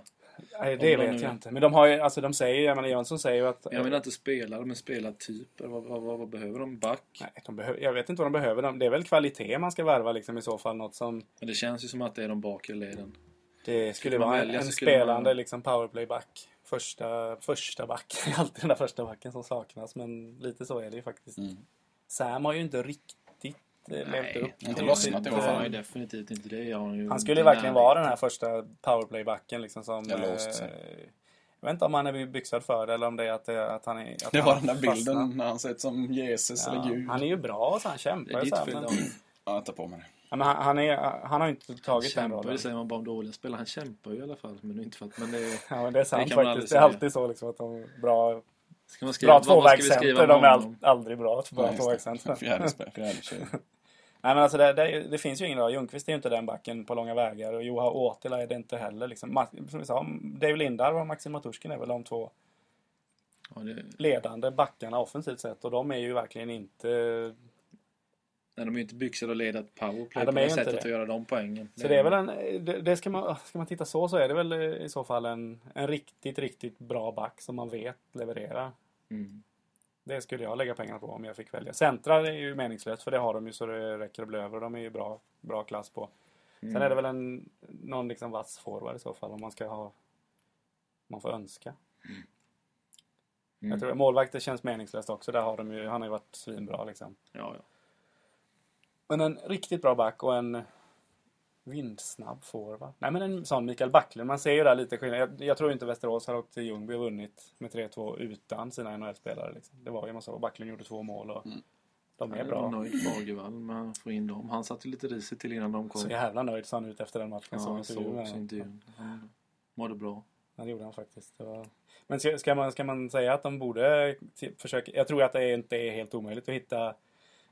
Nej, det vet nu- jag inte. Men de har ju, alltså de säger, jag menar Jönsson säger ju att... Jag menar inte spelare, men spelartyper. Vad, vad, vad, vad behöver de? Back? Nej, de behöver, jag vet inte vad de behöver. De- Det är väl kvalitet man ska värva liksom i så fall. Något som Men det känns ju som att det är de bakre leden. det skulle vara en, välja en så skulle man- spelande liksom powerplayback. Första, första back. Alltid den där första backen som saknas. Men lite så är det ju faktiskt. Mm. Sam har ju inte riktigt eh, levt upp. inte lossnat i alla fall. Nej, definitivt inte det. Jag har ju Han skulle inte verkligen vara den här första powerplaybacken liksom som... Det sig. eh, jag vet inte om han är byxad för det eller om det är att, det, att han är... Att Det var den där fastnar. bilden när han sett som Jesus Ja, eller Gud. han är ju bra så han Det kämpar ju ditt så här, fel. men, Daniel. Ja, jag tar på mig det. han, han, är, han har inte Han tagit den kämpar, rollen. det säger man bara om dåliga spelare. Han kämpar ju i alla fall. Men det inte för att, men det Ja, men det är sant Det faktiskt. Det är alltid så liksom att de bra, ska man skriva, bra tvåvägscenter. De är all, aldrig bra bra tvåvägscenter. Nej men alltså det, det, det finns ju ingen bra. Ljungqvist är ju inte den backen på långa vägar. Och Juha Åtila är det inte heller. Liksom. Som vi sa, Dave Lindar och Maxim Maturskin är väl de två Ja, det, ledande backarna offensivt sett. Och de är ju verkligen inte... nej, de är ju inte byxade att leda ett powerplay de på det sättet det. att göra de poängen. Så det är väl en... Det, det ska, man, ska man titta så så är det väl i så fall en, en riktigt, riktigt bra back som man vet levererar. Mm. Det skulle jag lägga pengarna på om jag fick välja. Centra är ju meningslöst för det har de ju så det räcker att bli över. De är ju bra, bra klass på. Mm. Sen är det väl en, någon liksom vass forward i så fall om man ska ha... Man får önska. Mm. Jag tror målvakter känns meningslöst också. Där har de ju, han har ju varit svinbra liksom. Ja, ja. Men en riktigt bra back och en vindsnabb forward. Nej men en sån Mikael Backlund. Man ser ju där lite skillnad. Jag, jag tror inte Västerås har åkt till Ljungby och vunnit med 3-2 utan sina NHL-spelare. Liksom. Det var ju man såg. Backlund gjorde två mål och de är Jag är bra. nöjd Fagervall med att få in dem. Han satt ju lite risigt till innan de kom. Så jävla nöjd såg han ut efter den matchen. Ja, såg jag såg också intervjun. Han mådde bra. Ja, det gjorde han faktiskt. Var... Men ska, man, ska man säga att de borde försöka... Jag tror att det inte är helt omöjligt att hitta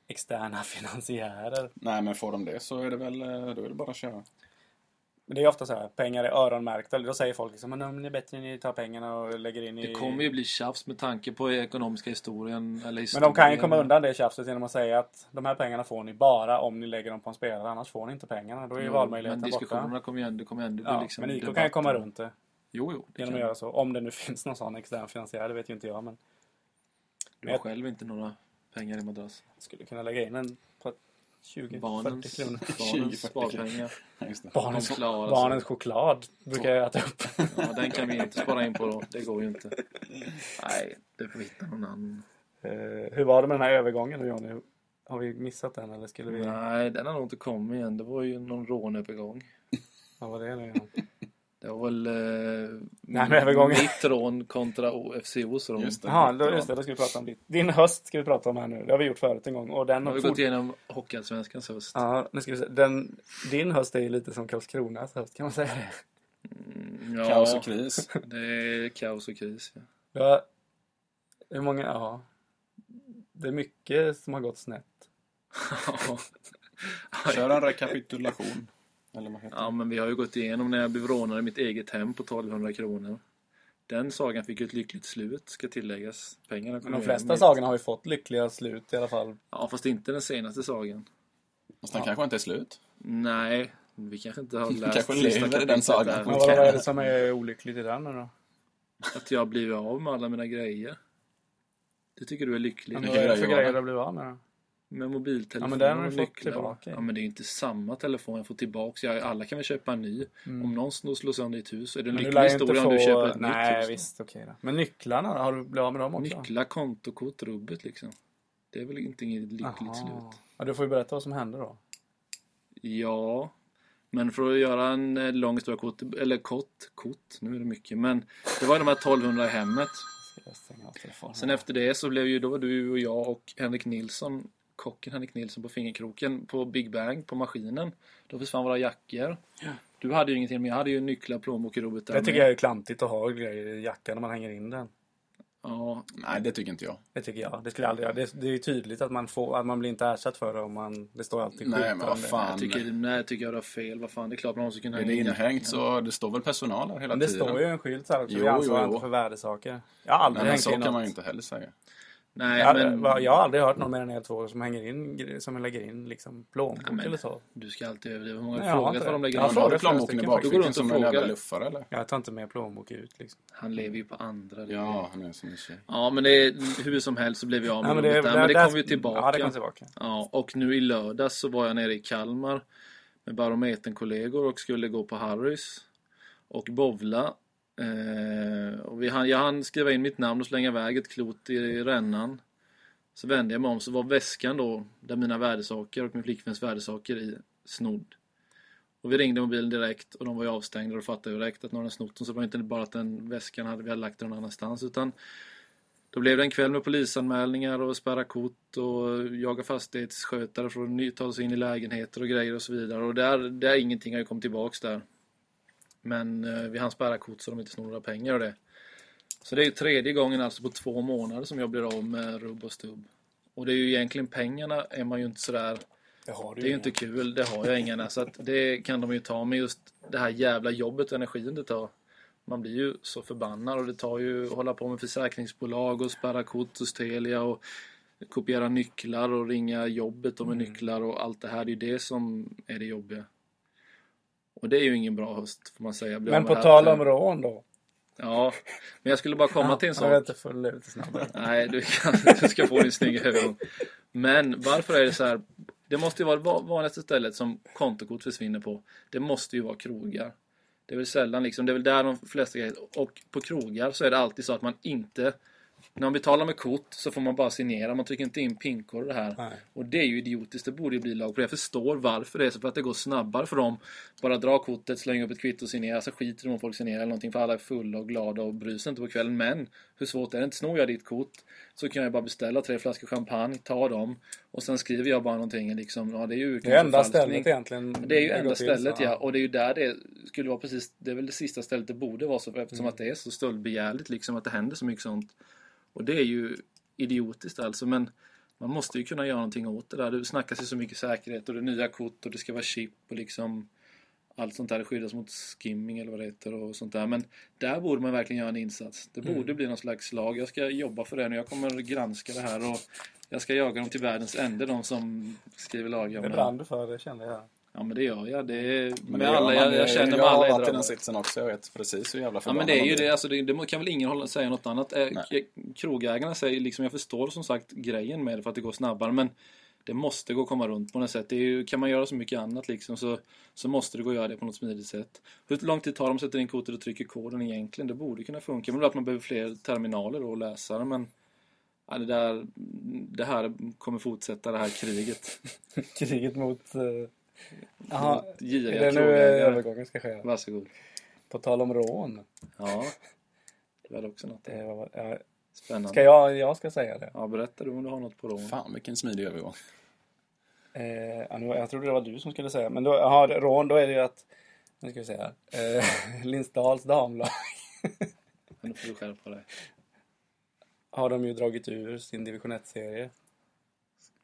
externa finansiärer. Nej, men får de det så är det väl, eh, då är det bara att köra. Men det är ofta så här, pengar är öronmärkta. Då säger folk liksom, men om det är bättre ni tar pengarna och lägger in i... Det kommer ju bli tjafs med tanke på ekonomiska historien. Eller Men historien. de kan ju komma undan det tjafset genom att säga att de här pengarna får ni bara om ni lägger dem på en spelare. Annars får ni inte pengarna. Då är ju Jo, valmöjligheten Men borta. diskussionerna kommer ju ändå, kommer ändå bli Ja, liksom men IK kan ju komma om- runt det Jo, jo. Det genom att göra så. Om det nu finns någon sån extern finansiär, det vet ju inte jag. Men Du har själv inte några pengar i madrass. skulle kunna lägga in en på 20-40 Barnens, kronor. barnens 20-40 sparpengar. Barnens, sig. barnens choklad brukar jag äta upp. Ja, den kan vi inte spara in på då. Det går ju inte. Nej, det får vi hitta någon annan. Eh, hur var det med den här övergången nu Johnny? Har vi missat den eller skulle vi... Nej, den har nog inte kommit igen. Det var ju någon rånövergång. Vad var det nu? Det var väl eh, Nej, övergången. mitt rån kontra OFCOs rån. Just det. Jaha, då, just det, då ska vi prata om ditt. Din höst ska vi prata om här nu. Det har vi gjort förut en gång. Och den Nu har vi fort- gått igenom Hockeyallsvenskans höst. Ja, nu ska vi se. Den, din höst är ju lite som Karlskronas höst, kan man säga det? Mm, Ja, Kaos och kris. det är kaos och kris. Ja. Ja, hur många, ja. Det är mycket som har gått snett. Kör en rekapitulation. Eller vad heter ja, men vi har ju gått igenom när jag blev rånad i mitt eget hem på 1200 kronor. Den sagan fick ju ett lyckligt slut, ska tilläggas. Pengarna kom de flesta sagorna har ju fått lyckliga slut i alla fall. Ja, fast inte den senaste sagan. Fast den kanske inte är slut. Nej, vi kanske inte har läst kanske sista lever i den sagan. Men vad, är det som är olyckligt i den nu då? Att jag har blivit av med alla mina grejer. Det tycker du är lyckligt? Men vad är det för grejer du har blivit av med då? Med mobiltelefon Ja, men den har och fått tillbaka. Ja, men det är ju inte samma telefon jag får tillbaka. Jag, alla kan väl köpa en ny. Om någon snor slår sönder ditt hus är det en Mm. Lycklig historia få... om du köper ett Nej, nytt hus. då. visst, okej då. Men nycklarna? Har du blivit av med dem också? Nycklar, kontokort, rubbet liksom. Det är väl inte inget lyckligt Jaha. slut. Ja, du får ju berätta vad som hände då. Ja, men för att göra en eh, lång historia kort, eller kort, kort, nu är det mycket. Men det var de här 1200 i hemmet. Sen efter det så blev ju då du och jag och Henrik Nilsson kocken Henrik Nilsson på fingerkroken på Big Bang på maskinen. Då försvann våra jackor. Du hade ju ingenting men jag hade ju nycklar, plånbok och där Det tycker med. jag är klantigt att ha grejer i jackan när man hänger in den. Ja, Nej, det tycker inte jag. Det tycker jag. Det skulle jag aldrig göra. Det, det är ju tydligt att man, får, att man blir inte ersatt för det om man... Det står alltid Nej, men vad det. fan. jag tycker, nej, tycker jag har fel. Vad fan, det är klart man måste kunna Är det inhängt så det står väl personal där hela Men det tiden. står ju en skylt här också. Jo, Vi ansvarar jo, inte för värdesaker. Jag har aldrig Nej, men hängt så in kan man något. ju inte heller säga. Nej, Jag, men jag har aldrig hört någon mer än er två som hänger in, som lägger in liksom plånbok Ja, men- eller så. du ska alltid överdriva. Hur många Nej, har frågat vad det. de lägger in? Har du plånboken i bakfickan som en Går runt och jävla luffare eller? Jag tar inte med plånbok ut liksom. Han lever ju på andra. det- Ja, han är som en tjej. Ja, men det är, hur som helst så blev jag av med det, där. Men det där- kom ju tillbaka. Ja, det kom tillbaka. Ja, och nu i lördags så var jag nere i Kalmar med Barometern-kollegor och skulle gå på Harrys och bovla. Eh, och vi hann, jag hann skriva in mitt namn och slänga iväg ett klot i rännan. Så vände jag mig om så var väskan då, där mina värdesaker och min flickväns värdesaker i, snodd. Och vi ringde mobilen direkt och de var ju avstängda och fattade direkt att någon hade snott dem. Så det var inte bara att den väskan hade vi hade lagt den någon annanstans utan då blev det en kväll med polisanmälningar och spärra kort och jaga fastighetsskötare för att ta sig in i lägenheter och grejer och så vidare. Och där, där ingenting har ju kommit tillbaks där. Men eh, vi hann spärra kort så de inte snor några pengar och det. Så det är ju tredje gången alltså på två månader som jag blir av med rubb och stubb. Och det är ju egentligen pengarna är man ju inte sådär Det har du det är ju inte kul, det har jag inga. Så att det kan de ju ta. Men just det här jävla jobbet och energin det tar. Man blir ju så förbannad och det tar ju att hålla på med försäkringsbolag och spärra kort hos Telia och kopiera nycklar och ringa jobbet och med nycklar och allt det här. Det är ju det som är det jobbiga. Och det är ju ingen bra höst får man säga. Blir Men på tal om rån då. Ja, men jag skulle bara komma till en Jag vet sak. inte, följ lite snabbare. Nej, du, kan, du ska få din snygga övergång. Men varför är det så här? Det måste ju vara det va- vanligaste stället som kontokort försvinner på. Det måste ju vara krogar. Det är väl sällan liksom, det är väl där de flesta grejer. Och på krogar så är det alltid så att man inte när man betalar med kort så får man bara signera. Man trycker inte in pinkod och det här. Nej. Och det är ju idiotiskt. Det borde ju bli lag på det. Jag förstår varför det är så. För att det går snabbare för dem. Bara dra kortet, slänga upp ett kvitto och signera. Så skiter de om folk signerar eller någonting. För alla är fulla och glada och bryr sig inte på kvällen. Men hur svårt är det inte? Snor jag ditt kort så kan jag bara beställa tre flaskor champagne, ta dem och sen skriver jag bara någonting liksom. Ja, det är ju Det är enda stället egentligen. Det är ju enda till, stället så, ja. Och det är ju där det skulle vara precis. Det är väl det sista stället det borde vara så eftersom Mm. att det är så stöldbegärligt liksom att det händer så mycket sånt. Och det är ju idiotiskt alltså men man måste ju kunna göra någonting åt det där. Det snackas ju så mycket säkerhet och det är nya kort och det ska vara chip och liksom allt sånt där skyddas mot skimming eller vad det heter och sånt där. Men där borde man verkligen göra en insats. Det Mm. borde bli någon slags lag. Jag ska jobba för det nu. Jag kommer granska det här och jag ska jaga dem till världens ände, de som skriver lagar om Det det brann du för, det kände jag. Ja men det gör jag. Det är Men med det gör alla man. jag, jag känner med Jag alla har jag varit i den sitsen också. Jag vet precis hur jävla Ja förbannad men det är ju det, alltså det, det kan väl ingen hålla, säga något annat. Eh, Nej. Krogägarna säger liksom, jag förstår som sagt grejen med det för att det går snabbare men det måste gå att komma runt på något sätt. Det är ju, kan man göra så mycket annat liksom så, så måste det gå att göra det på något smidigt sätt. Hur lång tid tar det om sätter in kortet och trycker koden egentligen? Det borde kunna funka. Men det är att man behöver fler terminaler och läsare men ja, det, där, det här kommer fortsätta det här kriget. Kriget mot... Uh... Jaha, är det nu övergången ska ske? Varsågod. På tal om rån. Ja, det var också något Det var, ja, spännande. ska jag, jag ska säga det? Ja, berätta du om du har något på rån. Fan vilken smidig övergång. Eh, ja, nu- jag trodde det var du som skulle säga. Men då, aha, rån, då är det ju att... Nu ska vi se här. Eh, Lindsdals damlag då får du skärpa dig. har de ju dragit ur sin division 1-serie.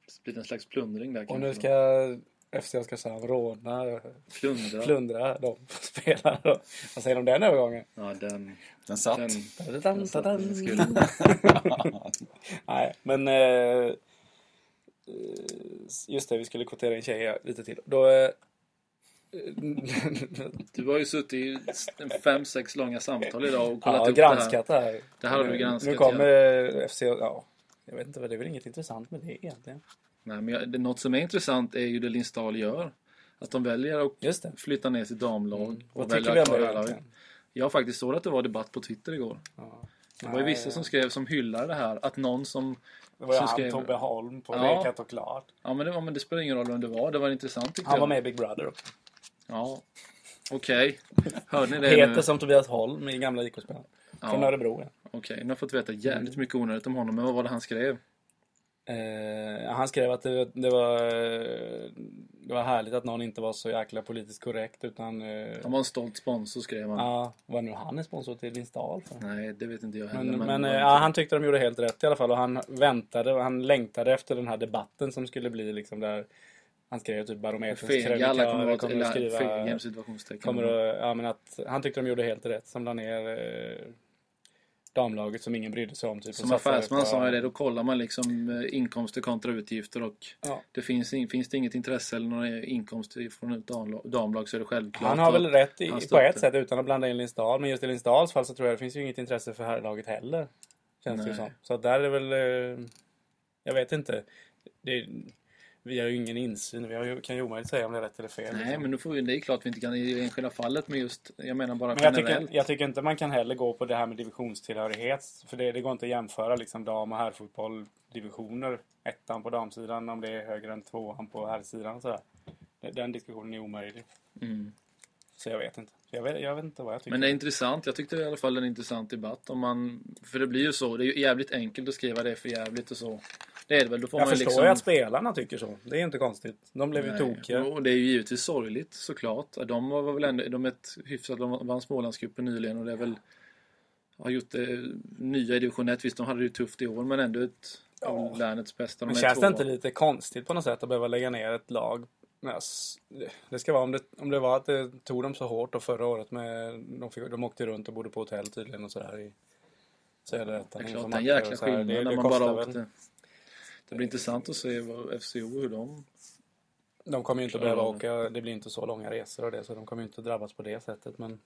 Det blir en slags plundring där Och kanske nu då. ska FC Oskarshamn råna, Plundra. plundra de spelarna. då. Vad säger du om den övergången? Ja, den... Den satt. den Tadadam, tadam. skulle... Nej, men... Eh, just det, vi skulle kvotera in tjejer lite till. Då... Eh, Du har ju suttit i fem, sex långa samtal idag och kollat ja, upp det här. granskat det här. Det här har du Nu- granskat, Nu kommer FC... Ja, jag vet inte, vad det är väl inget intressant med det egentligen. Nej, men det, något som är intressant är ju det Lindsdal gör. Att de väljer att flytta ner sitt damlag. Mm. Och Vad väljer tycker vi att om det egentligen? Jag faktiskt såg att det var debatt på Twitter igår. Ja. Det var ju vissa som skrev som hyllade det här. Att någon som... Det var ju han, skrev- Tobbe Holm på Ja. Lekat och Klart. Ja men, det, ja men det spelar ingen roll vem det var. Det var intressant tyckte Han jag. var med i Big Brother också. Ja. Okej. Hörde ni det Heter nu? som Tobias Holm i gamla IK-spelaren. Från Ja. Örebro. Ja. Okej, nu har jag fått veta jävligt mycket onödigt om honom. Men vad var det han skrev? Eh, han skrev att det, det, var, eh, det var härligt att någon inte var så jäkla politiskt korrekt utan... Eh, Han var en stolt sponsor skrev han. ja, vad nu han är sponsor till Linsdal för. Nej, det vet inte jag heller. Men, men var eh, ja, han tyckte de gjorde helt rätt i alla fall och han väntade och han längtade efter den här debatten som skulle bli liksom där han skrev typ Barometerns Fega alla kommer att skriva kommer att, ja, men att han tyckte de gjorde helt rätt som la ner eh, damlaget som ingen brydde sig om. Typ, Som affärsman på- sa jag det, då kollar man liksom eh, inkomster kontra utgifter och Ja. det finns, in, finns det inget intresse eller några inkomster från ett damlag, damlag så är det självklart. Han har väl rätt i, på ett sätt utan att blanda in Lindsdal. Men just i Lindsdals fall så tror jag det finns ju inget intresse för herrlaget heller. Känns det Nej. som. Så där är väl... Eh, jag vet inte. Det, vi har ju ingen insyn. Vi har kan ju omöjligt säga om det är rätt eller fel. Nej, liksom. men nu får vi, det är klart vi inte kan i det enskilda fallet, men just, jag menar bara Men jag generellt. tycker, jag tycker inte man kan heller gå på det här med divisionstillhörighet. För det, det går inte att jämföra liksom dam och herrfotboll divisioner. Ettan på damsidan om det är högre än tvåan på herrsidan och sådär. Den- Den diskussionen är omöjlig. Mm. Så jag vet inte. Jag vet, jag vet inte vad jag tycker. Men det är intressant. Jag tyckte i alla fall det är en intressant debatt. Om man, för det blir ju så. Det är ju jävligt enkelt att skriva det är för jävligt och så. Det är det väl. Då får jag man förstår liksom... ju att spelarna tycker så. Det är inte konstigt. De blev ju Nej, tokiga. Och det är ju givetvis sorgligt såklart. De var väl ändå, de är ett hyfsat, de vann Smålandscupen nyligen och det är väl har gjort det nya i division 1. Visst, de hade det ju tufft i år men ändå ett Ja. länets bästa. De Men känns det inte lite konstigt på något sätt att behöva lägga ner ett lag? Men ass, det- ska vara om det, om det var att det tog dem så hårt och förra året med de, fick, de åkte runt och bodde på hotell tydligen och sådär i Söderrätten. Det är klart, en jäkla och så här. skillnad Det- när det man bara väl. åkte. Det blir intressant att se vad FCO, hur de... De kommer ju inte behöva åka, det blir inte så långa resor och det så de kommer ju inte drabbas på det sättet men...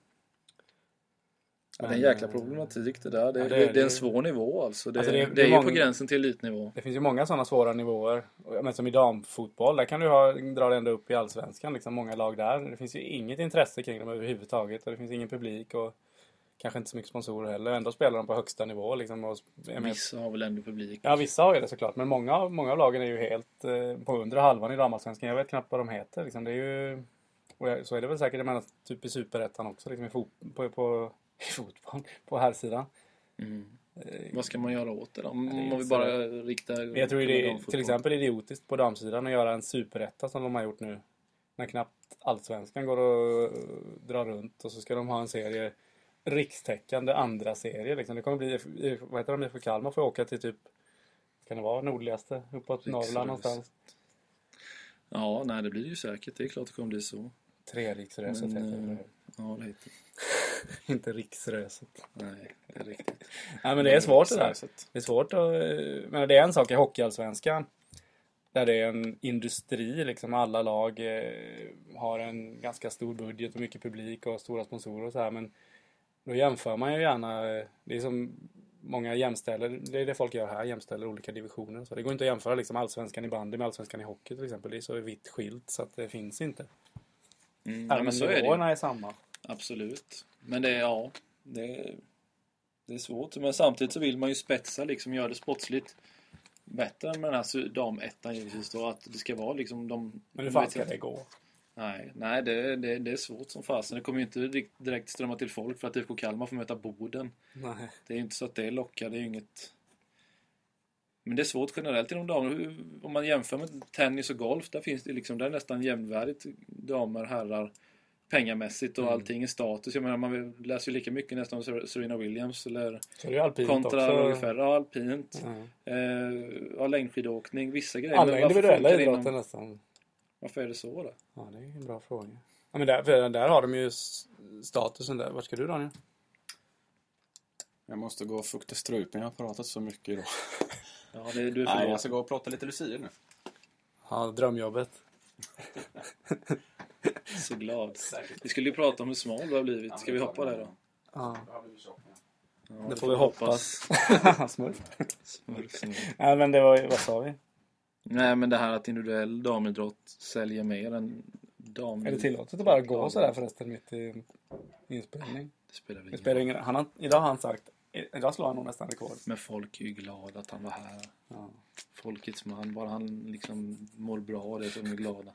Ja, det är en jäkla problematik det där. Det, ja, det det, är det är en svår nivå alltså. Det, Alltså, det, det är, är ju många- på gränsen till elitnivå. Det finns ju många sådana svåra nivåer. Men som i damfotboll, där kan du ha, dra det ända upp i Allsvenskan. Liksom många lag där. Det finns ju inget intresse kring dem överhuvudtaget. Och det finns ingen publik och kanske inte så mycket sponsorer heller. Ändå spelar de på högsta nivå. Liksom, och. Vissa har väl ändå publik. Ja, vissa har ju det såklart. Men många, många av lagen är ju helt eh, på undre halvan i damallsvenskan. Jag vet knappt vad de heter. Liksom. Det är ju... Och så är det väl säkert, jag menar, typ i superettan också. Liksom, på, på, i fotboll. På här sidan. Mm. Eh, Vad ska man göra åt det då? Om vi bara riktar... Jag tror det är till exempel idiotiskt på damsidan att göra en superetta som de har gjort nu. När knappt allsvenskan går och eh, drar runt och så ska de ha en serie rikstäckande andra serier. Liksom. Det kommer bli, vad heter de, IFK Kalmar får åka till typ, kan det vara nordligaste, uppåt. Norrland någonstans. Ja, nej det blir ju säkert. Det är klart det kommer bli så. Treriksröset heter det. eh, Ja, det heter Inte riksröset. Nej, det är riktigt. Nej men det är svårt det där. Det är svårt att... Men det är en sak i Hockeyallsvenskan. Där det är en industri liksom. Alla lag eh, har en ganska stor budget och mycket publik och stora sponsorer och så här. Men då jämför man ju gärna. eh, Det är som många jämställer. Det är det folk gör här. Jämställer olika divisioner. Så det går inte att jämföra liksom allsvenskan i bandy med allsvenskan i hockey till exempel. Det är så vitt skilt så att det finns inte. Mm, ja, men så är det är samma. Absolut. Men det ja, det är, det är svårt. Men samtidigt så vill man ju spetsa, liksom göra det sportsligt bättre med den här damettan givetvis då. Att det ska vara liksom de... Men hur fan ska det gå? Nej, nej det, det, det är svårt som fasen. Det kommer ju inte direkt- strömma till folk för att IFK Kalmar får möta Boden. Nej. Det är ju inte så att det lockar, det är ju inget... Men det är svårt generellt inom damer. Om man jämför med tennis och golf, där finns det liksom, där är nästan jämnvärdigt damer, herrar, pengamässigt och Mm. allting i status. Jag menar, man läser ju lika mycket nästan om Ser- Serena Williams eller Så det är ju alpint kontra också. Roger Federer. Ja, alpint. Ja. Eh, ja, längdskidåkning, vissa grejer. Alla individuella idrotter inom- nästan. Varför är det så då? Ja, det är en bra fråga. Ja, men där, för där har de ju statusen där. Vart ska du Daniel? Jag måste gå och fukta strupen, jag har pratat så mycket idag. Ja, det, du är Nej, för jag ska gå och prata lite lucier nu. Ja, drömjobbet. så glad. Vi skulle ju prata om hur smal du har blivit. Ska vi hoppa där då? Ja, Ja, det får vi hoppas. Smurf. Smurf, smurf. Nej, men det var ju, vad sa vi? Nej, men det här att individuell damidrott säljer mer än dam... Är det tillåtet att bara gå sådär förresten mitt i inspelning? Det spelar Det ingen spelar ingen han har, Idag har han sagt, idag slår han nog nästan rekord. Men folk är ju glada att han var här. Ja. Folkets man. Bara han liksom mår bra, det är så de är glada.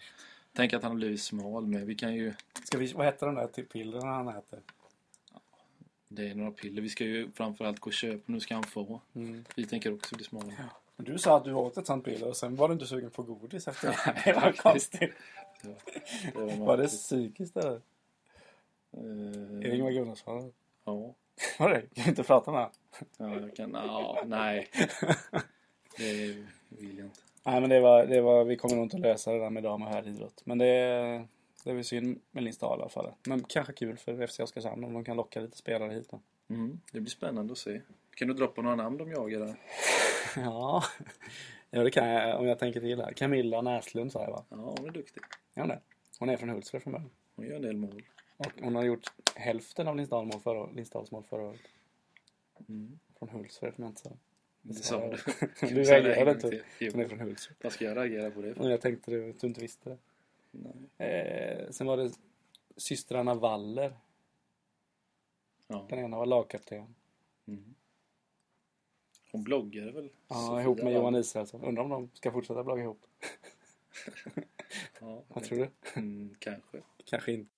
Tänk att han har blivit smal med. Vi kan ju... Ska vi, vad heter de där till pillerna han äter? Det är några piller. Vi ska ju framförallt gå och köpa. Nu ska han få. Mm. Vi tänker också bli smala. Du sa att du åt ett sånt piller och sen var du inte sugen på godis efter det. Det var konstigt. Det var, Var det psykiskt eller? Är det Ingvar Gunnarsson? Ja. Var det? Kan vi inte prata med honom? ja, jag kan... Ja, nej. Det vill jag inte. Nej men det var, det var, vi kommer nog inte att lösa det där med dam och herridrott. Men det, det är väl synd med Lindstad i alla fall. Men kanske kul för FC Oskarshamn om de kan locka lite spelare hit då. Mm, det blir spännande att se. Kan du droppa några namn de jagar där? Ja, ja det kan jag om jag tänker till här. Camilla Näslund sa jag va? Ja, hon är duktig. Ja, hon är. Hon är från Hultsfred från början. Hon gör en del mål. Och hon har gjort hälften av Lindsdals mål förra, Lindsdals mål förra året. Mm. Från Hultsfred om jag inte sa. Det sa du. Du det reagerade inte? Hon är från Hultsfred. Vad ska jag reagera på det för? Jag tänkte att du inte visste det. Eh, sen var det systrarna Waller. Ja. Den ena var lagkapten. Mm. Hon bloggade väl? Ja, Sofia ihop med Waller. Johan Israelsson. Undrar om de ska fortsätta blogga ihop. Ja, Vad tror du? Mm, kanske. Kanske inte.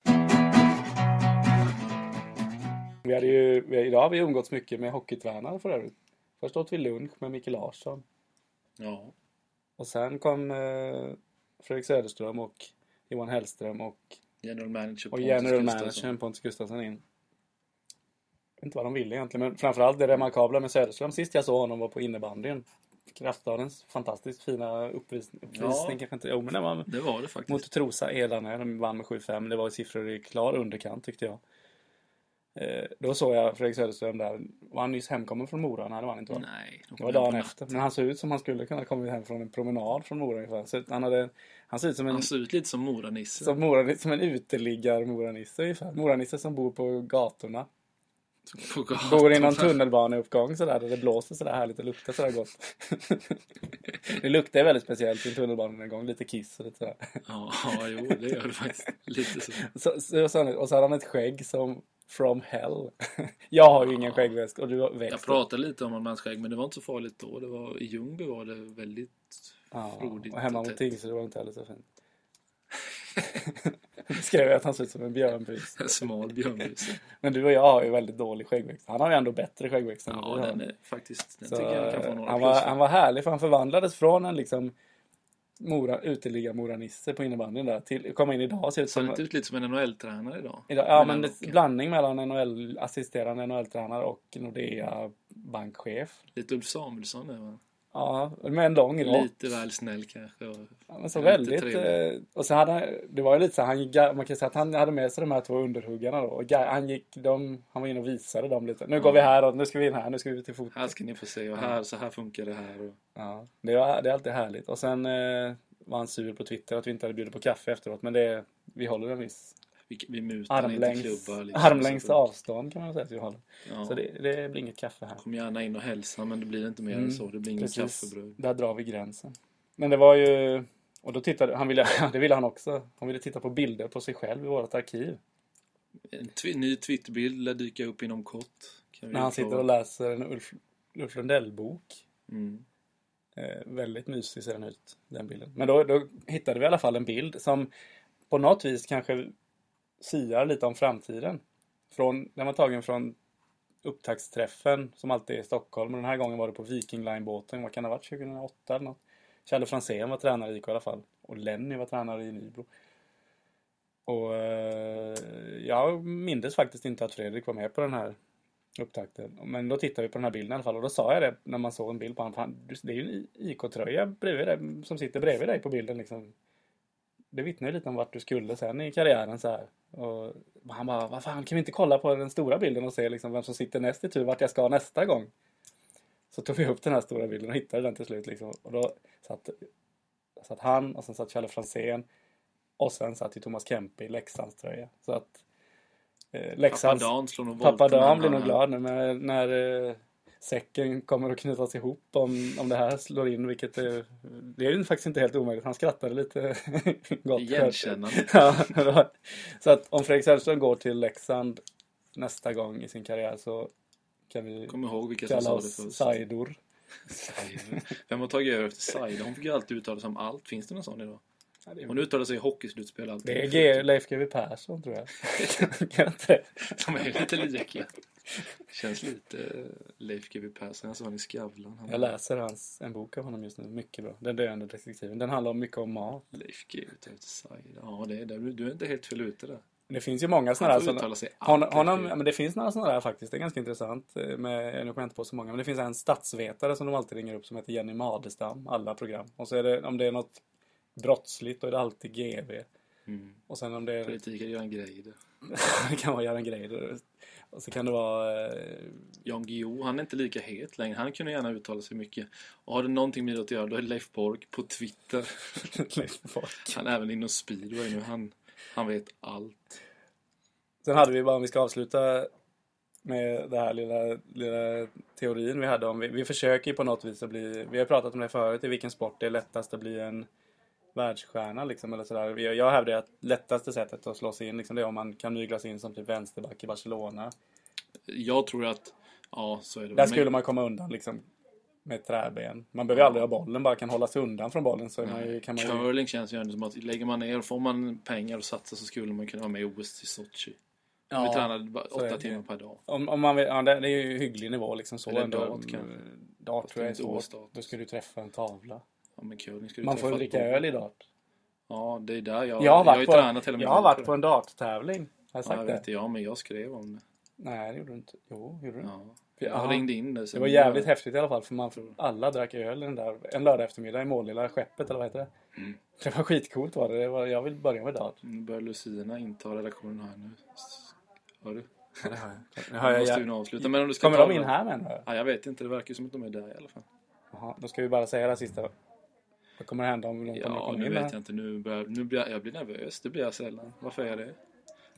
Vi hade ju, idag har vi umgåtts mycket med hockeytränare för övrigt. Först åt vi lunch med Micke Larsson. Ja. Och sen kom eh, Fredrik Söderström och Johan Hellström och, General manager och general Pontus Gustafsson in. Jag vet inte vad de ville egentligen, men framförallt det remarkabla med Söderström. Sist jag såg honom var på innebandyn. Kraftstadens fantastiskt fina uppvisning. uppvisning Ja. kanske inte, jo men det var Det var det faktiskt. mot Trosa Elanö. De vann med 7-5. Det var siffror i klar underkant tyckte jag. Eh, då såg jag Fredrik Söderström där. Var han nyss hemkommen från Mora? Nej, det var han inte. Va? Nej. de Det var dagen efter. Men han såg ut som han skulle kunna komma hem från en promenad från Mora ungefär. Så han, hade, han såg ut som en, Han ser ut lite som Mora-Nisse. som Mora, som en uteliggar Moranisse ungefär. Moranisse som bor på gatorna. På gatan. Bor i någon tunnelbaneuppgång sådär där det blåser sådär härligt och luktar sådär gott. det luktar väldigt speciellt i en tunnelbaneuppgång. Lite kiss och lite sådär. Ja, ja, jo, det gör det faktiskt. Lite. Så, så, så, och så hade han ett skägg som from hell. jag har ju ingen skäggväxt och du har växt. Jag pratade lite om hans skägg, men det var inte så farligt då. Det var, I Ljungby var det väldigt ja, frodigt och hemma och mot. Tingsryd var det inte heller så fint. skrev jag att han ser ut som en björnbus. En smal björnbuse. Men du och jag har ju väldigt dålig skäggväxt. Han har ju ändå bättre skäggväxt än Ja, den är faktiskt... Den Så, tycker jag kan få några han, var, plus han var härlig för han förvandlades från en liksom Mora, uteliggar Mora-Nisse på innebandyn där till komma in idag ser ut Ser som inte ut lite som en NHL-tränare idag? idag, ja, men rocken. blandning mellan NHL, assisterande NHL-tränare och Nordea bankchef. Lite Ulf Samuelsson är va? Ja, med en lång rock. Lite väl snäll kanske. Och... Ja, men så väldigt... Eh, och så hade han, det var ju lite så han, man kan säga att han hade med sig de här två underhuggarna då. Och han gick, de, han var inne och visade dem lite. Nu går vi här och nu ska vi in här, nu ska vi till fot. Här ska ni få se och här, så här funkar det här. Och... Ja, det, var, det är alltid härligt. Och sen eh, var han sur på Twitter att vi inte hade bjudit på kaffe efteråt. Men det, vi håller en viss Vi, vi mutar inte armlängds, klubbar. liksom. armlängds avstånd kan man säga vi håller. Ja. Så det, det blir inget kaffe här. Kom gärna in och hälsa men det blir inte mer Mm, än så. Det blir Precis, kaffebröd. där drar vi gränsen. Men det var ju... Och då tittade han, ville, det ville han också. Han ville titta på bilder på sig själv i vårt arkiv. En twi- ny Twitterbild lär dyka upp inom kort. När han sitter och läser en Ulf, Ulf Lundell-bok. Mm. Eh, väldigt mysig ser den ut, den bilden. Men då, då hittade vi i alla fall en bild som på något vis kanske siar lite om framtiden. Från, den var tagen från upptaktsträffen som alltid är i Stockholm. Den här gången var det på Viking Line-båten. Vad kan det ha varit? 2008 eller något? Kjelle Franzén var tränare i IK i alla fall. Och Lenny var tränare i Nybro. Och eh, jag mindes faktiskt inte att Fredrik var med på den här upptakten. Men då tittade vi på den här bilden i alla fall och då sa jag det när man såg en bild på honom. Det är ju en IK-tröja bredvid dig, som sitter bredvid dig på bilden liksom. Det vittnar ju lite om vart du skulle sen i karriären så här. Och han bara, vad fan kan vi inte kolla på den stora bilden och se liksom vem som sitter näst i tur vart jag ska nästa gång? Så tog vi upp den här stora bilden och hittade den till slut liksom. Och då satt, satt han och sen satt Challe Franzén och sen satt ju Thomas Kempe i Leksands tröja. Så att eh, Pappa Leksands... Dan slår nog Pappa Dan blir nog glad nu när, när eh, säcken kommer att knytas ihop om, om det här slår in. Vilket eh, det är ju faktiskt inte helt omöjligt. Han skrattade lite gott. Igenkännande. ja, så att om Fredrik Sällström går till Leksand nästa gång i sin karriär så kan vi Kom ihåg vilka som kalla sa det oss först. Saidor. Said. Vem har tagit över efter Said? Hon fick ju alltid uttala sig om allt. Finns det någon sån idag? Är- Hon uttalar sig i hockeyslutspel alltid. Det är G- Leif GW Persson tror jag. kan inte? De är lite lika. Känns lite eh, Leif GW Persson, såg han i Skavlan. Han Jag läser hans, en bok av honom just nu. Mycket bra. Den döende detektiven. Den handlar om mycket om mat. Leif GW Outside. Ja, det är. Du, du är inte helt fel ute där. Det finns ju många sådana där. sig Hon, honom, men det finns några sådana där faktiskt. Det är ganska intressant. eh, Med, nu kommer jag inte på så många. Men det finns en statsvetare som de alltid ringer upp som heter Jenny Madestam. Alla program. Och så är det, om det är något brottsligt då är det alltid GV. Mm. Och sen om det är, Politik är grej det. det kan vara Göran Greider. Och så kan det vara... Eh, Jan Guillou, han är inte lika het längre. Han kunde gärna uttala sig mycket. Och har det någonting med det att göra, då är Leif Borg på Twitter. Leif Bork. Han är även inom speedway nu. Han, han vet allt. Sen hade vi bara, om vi ska avsluta med det här lilla, lilla teorin vi hade om, vi, vi försöker ju på något vis att bli, vi har pratat om det förut, i vilken sport det är lättast att bli en världsstjärna liksom eller sådär. Vi- Jag hävdar att lättaste sättet att slå sig in liksom, det är om man kan mygla sig in som typ vänsterback i Barcelona. Jag tror att, ja så är det. Där Men- skulle man komma undan liksom med träben. Man behöver ju aldrig ha bollen, bara kan hålla sig undan från bollen så ju, kan man ju... Curling känns ju ändå som att lägger man ner, får man pengar och satsar så skulle man kunna vara med i OS i Sochi. Ja, vi tränade åtta timmar per dag. Om, om man vill, ja, det, är ju hygglig nivå liksom så Eller ändå. dart kanske. Dart tror jag är svårt. Då ska du träffa en tavla. Ja, men ska du Man får ett dricka öl i dart. Ja, det är där jag, Jag har jag varit, ju på, tränat hela jag har varit på en darttävling. Har jag Ja, sagt jag det? vet jag, men jag skrev om det. Nej, det gjorde du inte. Jo, gjorde du? Ja. Ja. Jag ringde in det. Det var jävligt häftigt i alla fall för man, alla drack öl den där, en lördag eftermiddag i Målilla skeppet eller vad heter det? Mm. Det var skitcoolt var det. det var, jag vill börja med dart. Nu börjar Lucina inta redaktionen här nu. Hör du? Ja, det har jag. Nu har jag, måste jag, nog avsluta. Men om du ska kommer ta de in här du? Ja, jag vet inte. Det verkar ju som att de är där i alla fall. Jaha, då ska vi bara säga det sista. Vad kommer hända om de kommer Ja, komma nu in vet här? jag inte. Nu börjar, nu blir jag, jag blir nervös. Det blir jag sällan. Varför är jag det?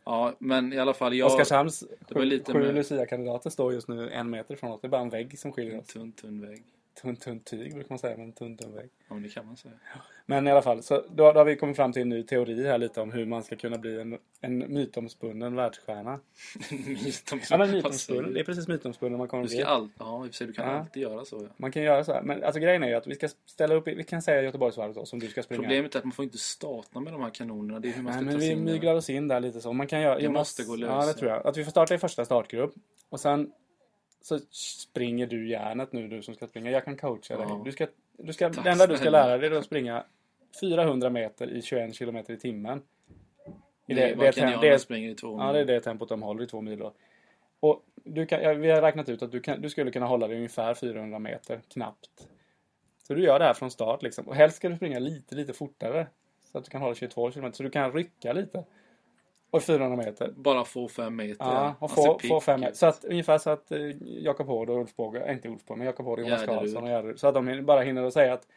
Ja, men i alla fall. Jag, Oskarshamns sju, sju med- Lucia-kandidater står just nu en meter ifrån oss. Det är bara en vägg som skiljer En oss. tunn, tunn vägg. Tunn, tunn tyg brukar man säga, men tunn, tunn vägg. Ja, men det kan man säga. Men i alla fall, så då, då har vi kommit fram till en ny teori här lite om hur man ska kunna bli en, en mytomspunnen världsstjärna. Mytom, Ja men mytomspunnen, du? det är precis mytomspunnen man kommer Du ska all, ja, i och för sig, du kan Ja. alltid göra så. Ja. Man kan göra så här. Men alltså grejen är ju att vi ska ställa upp, i- vi kan säga Göteborgsvarvet då, som du ska springa. Problemet är att man får inte starta med de här kanonerna. Det är hur man Nej, ska men ta sig vi myglar oss in där lite så. Man kan göra, Det måste gå att Ja, det tror jag. Att vi får starta i första startgrupp. Och sen så springer du järnet nu, du som ska springa. Jag kan coacha dig. Ja. Du ska, du ska, Tack det enda du ska lära dig är att springa 400 meter i 21 kilometer i timmen. I Det, det, vad det, jag det, jag springer i två Ja, det är det tempot de håller i två mil då. Och du kan, ja, vi har räknat ut att du, kan, du skulle kunna hålla dig ungefär 400 meter, knappt. Så du gör det här från start liksom. Och helst ska du springa lite, lite fortare. Så att du kan hålla 22 km. Så du kan rycka lite. Och 400 meter. Bara få fem meter. Ja, och få, ser få fem ut. Så att ungefär så att eh, Jakob Hård och Ulf Båge, äh, inte Ulf Båge, men Jakob Hård och Jonas. Karlsson och Gärderud. Så att de bara hinner att säga att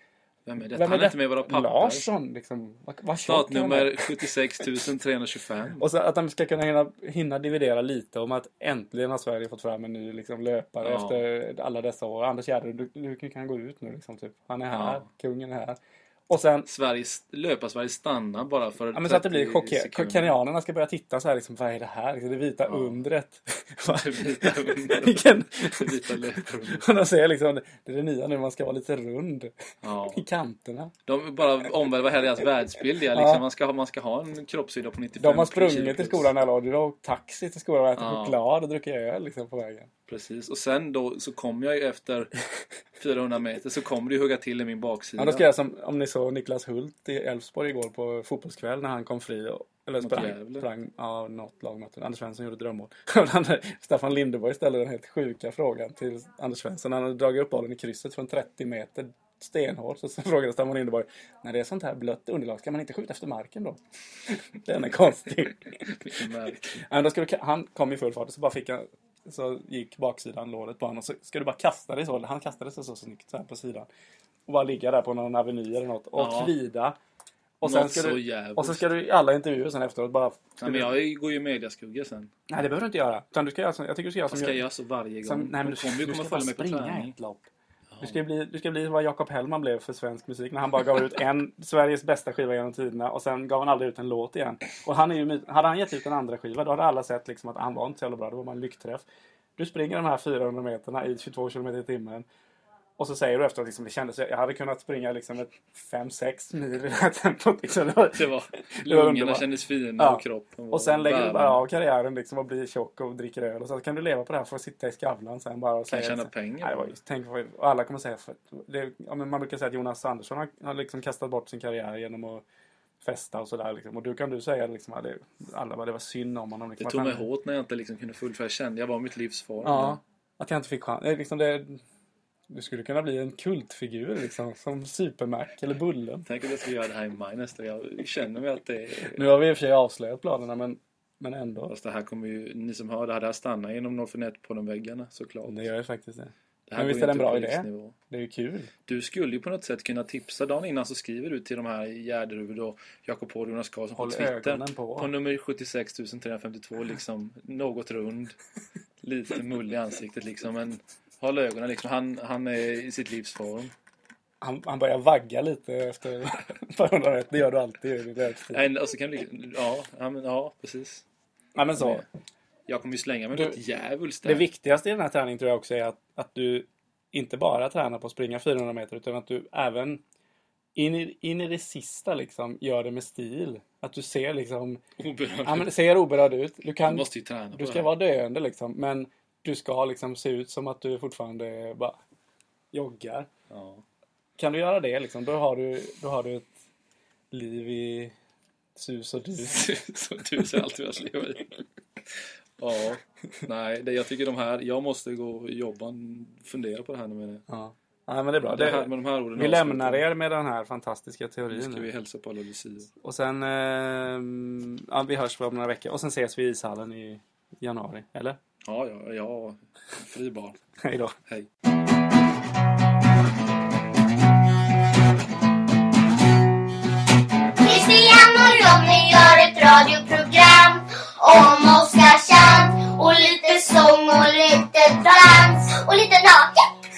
Vem är det? vem Han är inte med i våra papper. Larsson liksom. Vad, är. Startnummer 76 325. Och så att de ska kunna hinna, hinna dividera lite om att äntligen har Sverige fått fram en ny liksom, löpare Ja. efter alla dessa år. Anders Gärderud, du, du kan gå ut nu liksom. Typ. Han är här, Ja. kungen är här. Och sen, Sveriges, löpa-Sverige stannar bara för ja, men så att det blir 30 chockerat. sekunder. Kenyanerna ska börja titta så här liksom, vad är det här? Det vita Ja. undret. Det vita undret. Vilken... Det vita löparundet. Och de säger liksom, det är det nya nu, man ska vara lite rund Ja. i kanterna. De bara omvärvar hela deras världsbild. Liksom, Ja. man, ska ha, man ska ha en kroppshydda på 95 De har sprungit till skolan alla år. Du har åkt taxi till skolan och ätit Ja. choklad och druckit öl liksom, på vägen. Precis. Och sen då så kommer jag ju efter 400 meter så kommer du hugga till i min baksida. Ja, då ska jag som om ni Niklas Hult i Elfsborg igår på fotbollskväll när han kom fri. Och, eller Mot sprang, sprang ja, något lag mötte. Anders Svensson gjorde drömmål. Staffan Lindeborg ställde den helt sjuka frågan till Anders Svensson. Han hade dragit upp bollen i krysset från 30 meter stenhårt. Så, så frågade Staffan Lindeborg. När det är sånt här blött underlag, ska man inte skjuta efter marken då? Den är konstig. Ja, då han kom i full fart och så bara fick han så gick baksidan låret på honom och så ska du bara kasta dig så. Han kastade sig så snyggt så här på sidan. Och bara ligga där på någon aveny eller något och Ja. kvida. Och sen Något ska så du, jävligt. och så ska du i alla intervjuer sen efteråt bara... Ska Nej, men jag går ju i mediaskugga sen. nej det behöver du inte göra. Utan du ska göra som, jag tycker du ska göra Jag som... ska jag- göra så varje gång. som nej, men du, kommer ju komma ska följa mig på träning. ett lopp. Du ska, bli, du ska bli vad Jakob Hellman blev för svensk musik när han bara gav ut en Sveriges bästa skiva genom tiderna och sen gav han aldrig ut en låt igen. Och han är ju, hade han gett ut en andra skiva då hade alla sett liksom att han var inte så jävla bra. Det var bara en lyckträff. Du springer de här 400 meterna i 22 km i timmen Och så säger du efteråt liksom, det kändes, jag hade kunnat springa liksom ett 5-6 mil i det här tempot. Liksom. Det var, Det var, Det var lungorna kändes fina Ja. och kroppen var och sen lägger du bara av karriären liksom och blir tjock och dricker öl. Och så kan du leva på det här för att sitta i Skavlan sen bara och Kan säga... tjäna pengar Nej, det var, på ju- tänk, och alla kommer säga... För, det, ja, man brukar säga att Jonas Andersson har, har liksom kastat bort sin karriär genom att festa och sådär. Liksom. Och du kan du säga liksom, att alla bara, det var synd om honom. Liksom, Det tog mig hårt när jag inte liksom kunde fullfölja. Jag kände jag var mitt livs form. Ja, att jag inte fick chans. Liksom det, du skulle kunna bli en kultfigur liksom, som Supermac eller Bullen. Tänk om jag ska göra det här i maj nästa Jag känner mig att det är... Nu har vi i och för sig avslöjat planerna men, men ändå. Fast det här kommer ju, ni som hör det här, det här stannar genom Norrförnet på de väggarna såklart. Det gör ju faktiskt det. Det Men visst är det en bra på idé? Det är ju kul. Du skulle ju på något sätt kunna tipsa dagen innan så skriver du till de här Gärderud och Jakob Hård och Jonas Karlsson på Håll Twitter. ögonen på. På nummer 76 352 liksom något rund. Lite mull i ansiktet liksom men håll ögonen liksom. Han, han är i sitt livs form. Han, han börjar vagga lite efter rätt. Det gör du alltid. Nej, Och så kan det, ja, ja, ja, precis. Nej men så. Jag kommer ju slänga mig Du- något djävulskt Det viktigaste i den här träningen tror jag också är att, att du inte bara tränar på att springa 400 meter utan att du även in i, in i det sista liksom gör det med stil. Att du ser liksom, Oberörd. ja men ser oberörd ut. Du Du kan, måste ju träna du ska vara döende liksom men du ska liksom se ut som att du fortfarande bara joggar. Ja. Kan du göra det liksom, då har du, då har du ett liv i sus och dus. så du ser alltid velat leva i. Ja, nej, det, jag tycker de här, jag måste gå och jobba, fundera på det här nu med det. Ja. ja, men det är bra. det här, med de här orden vi lämnar er med den här fantastiska Nu teorin. ska nu. vi hälsa på alla lucior. Och sen, ehm, ja, vi hörs om några veckor. Och sen ses vi i ishallen i januari, eller? Ja, ja, ja. Fri bar. Hej då. Hej. Christian och Ronny gör ett radioprogram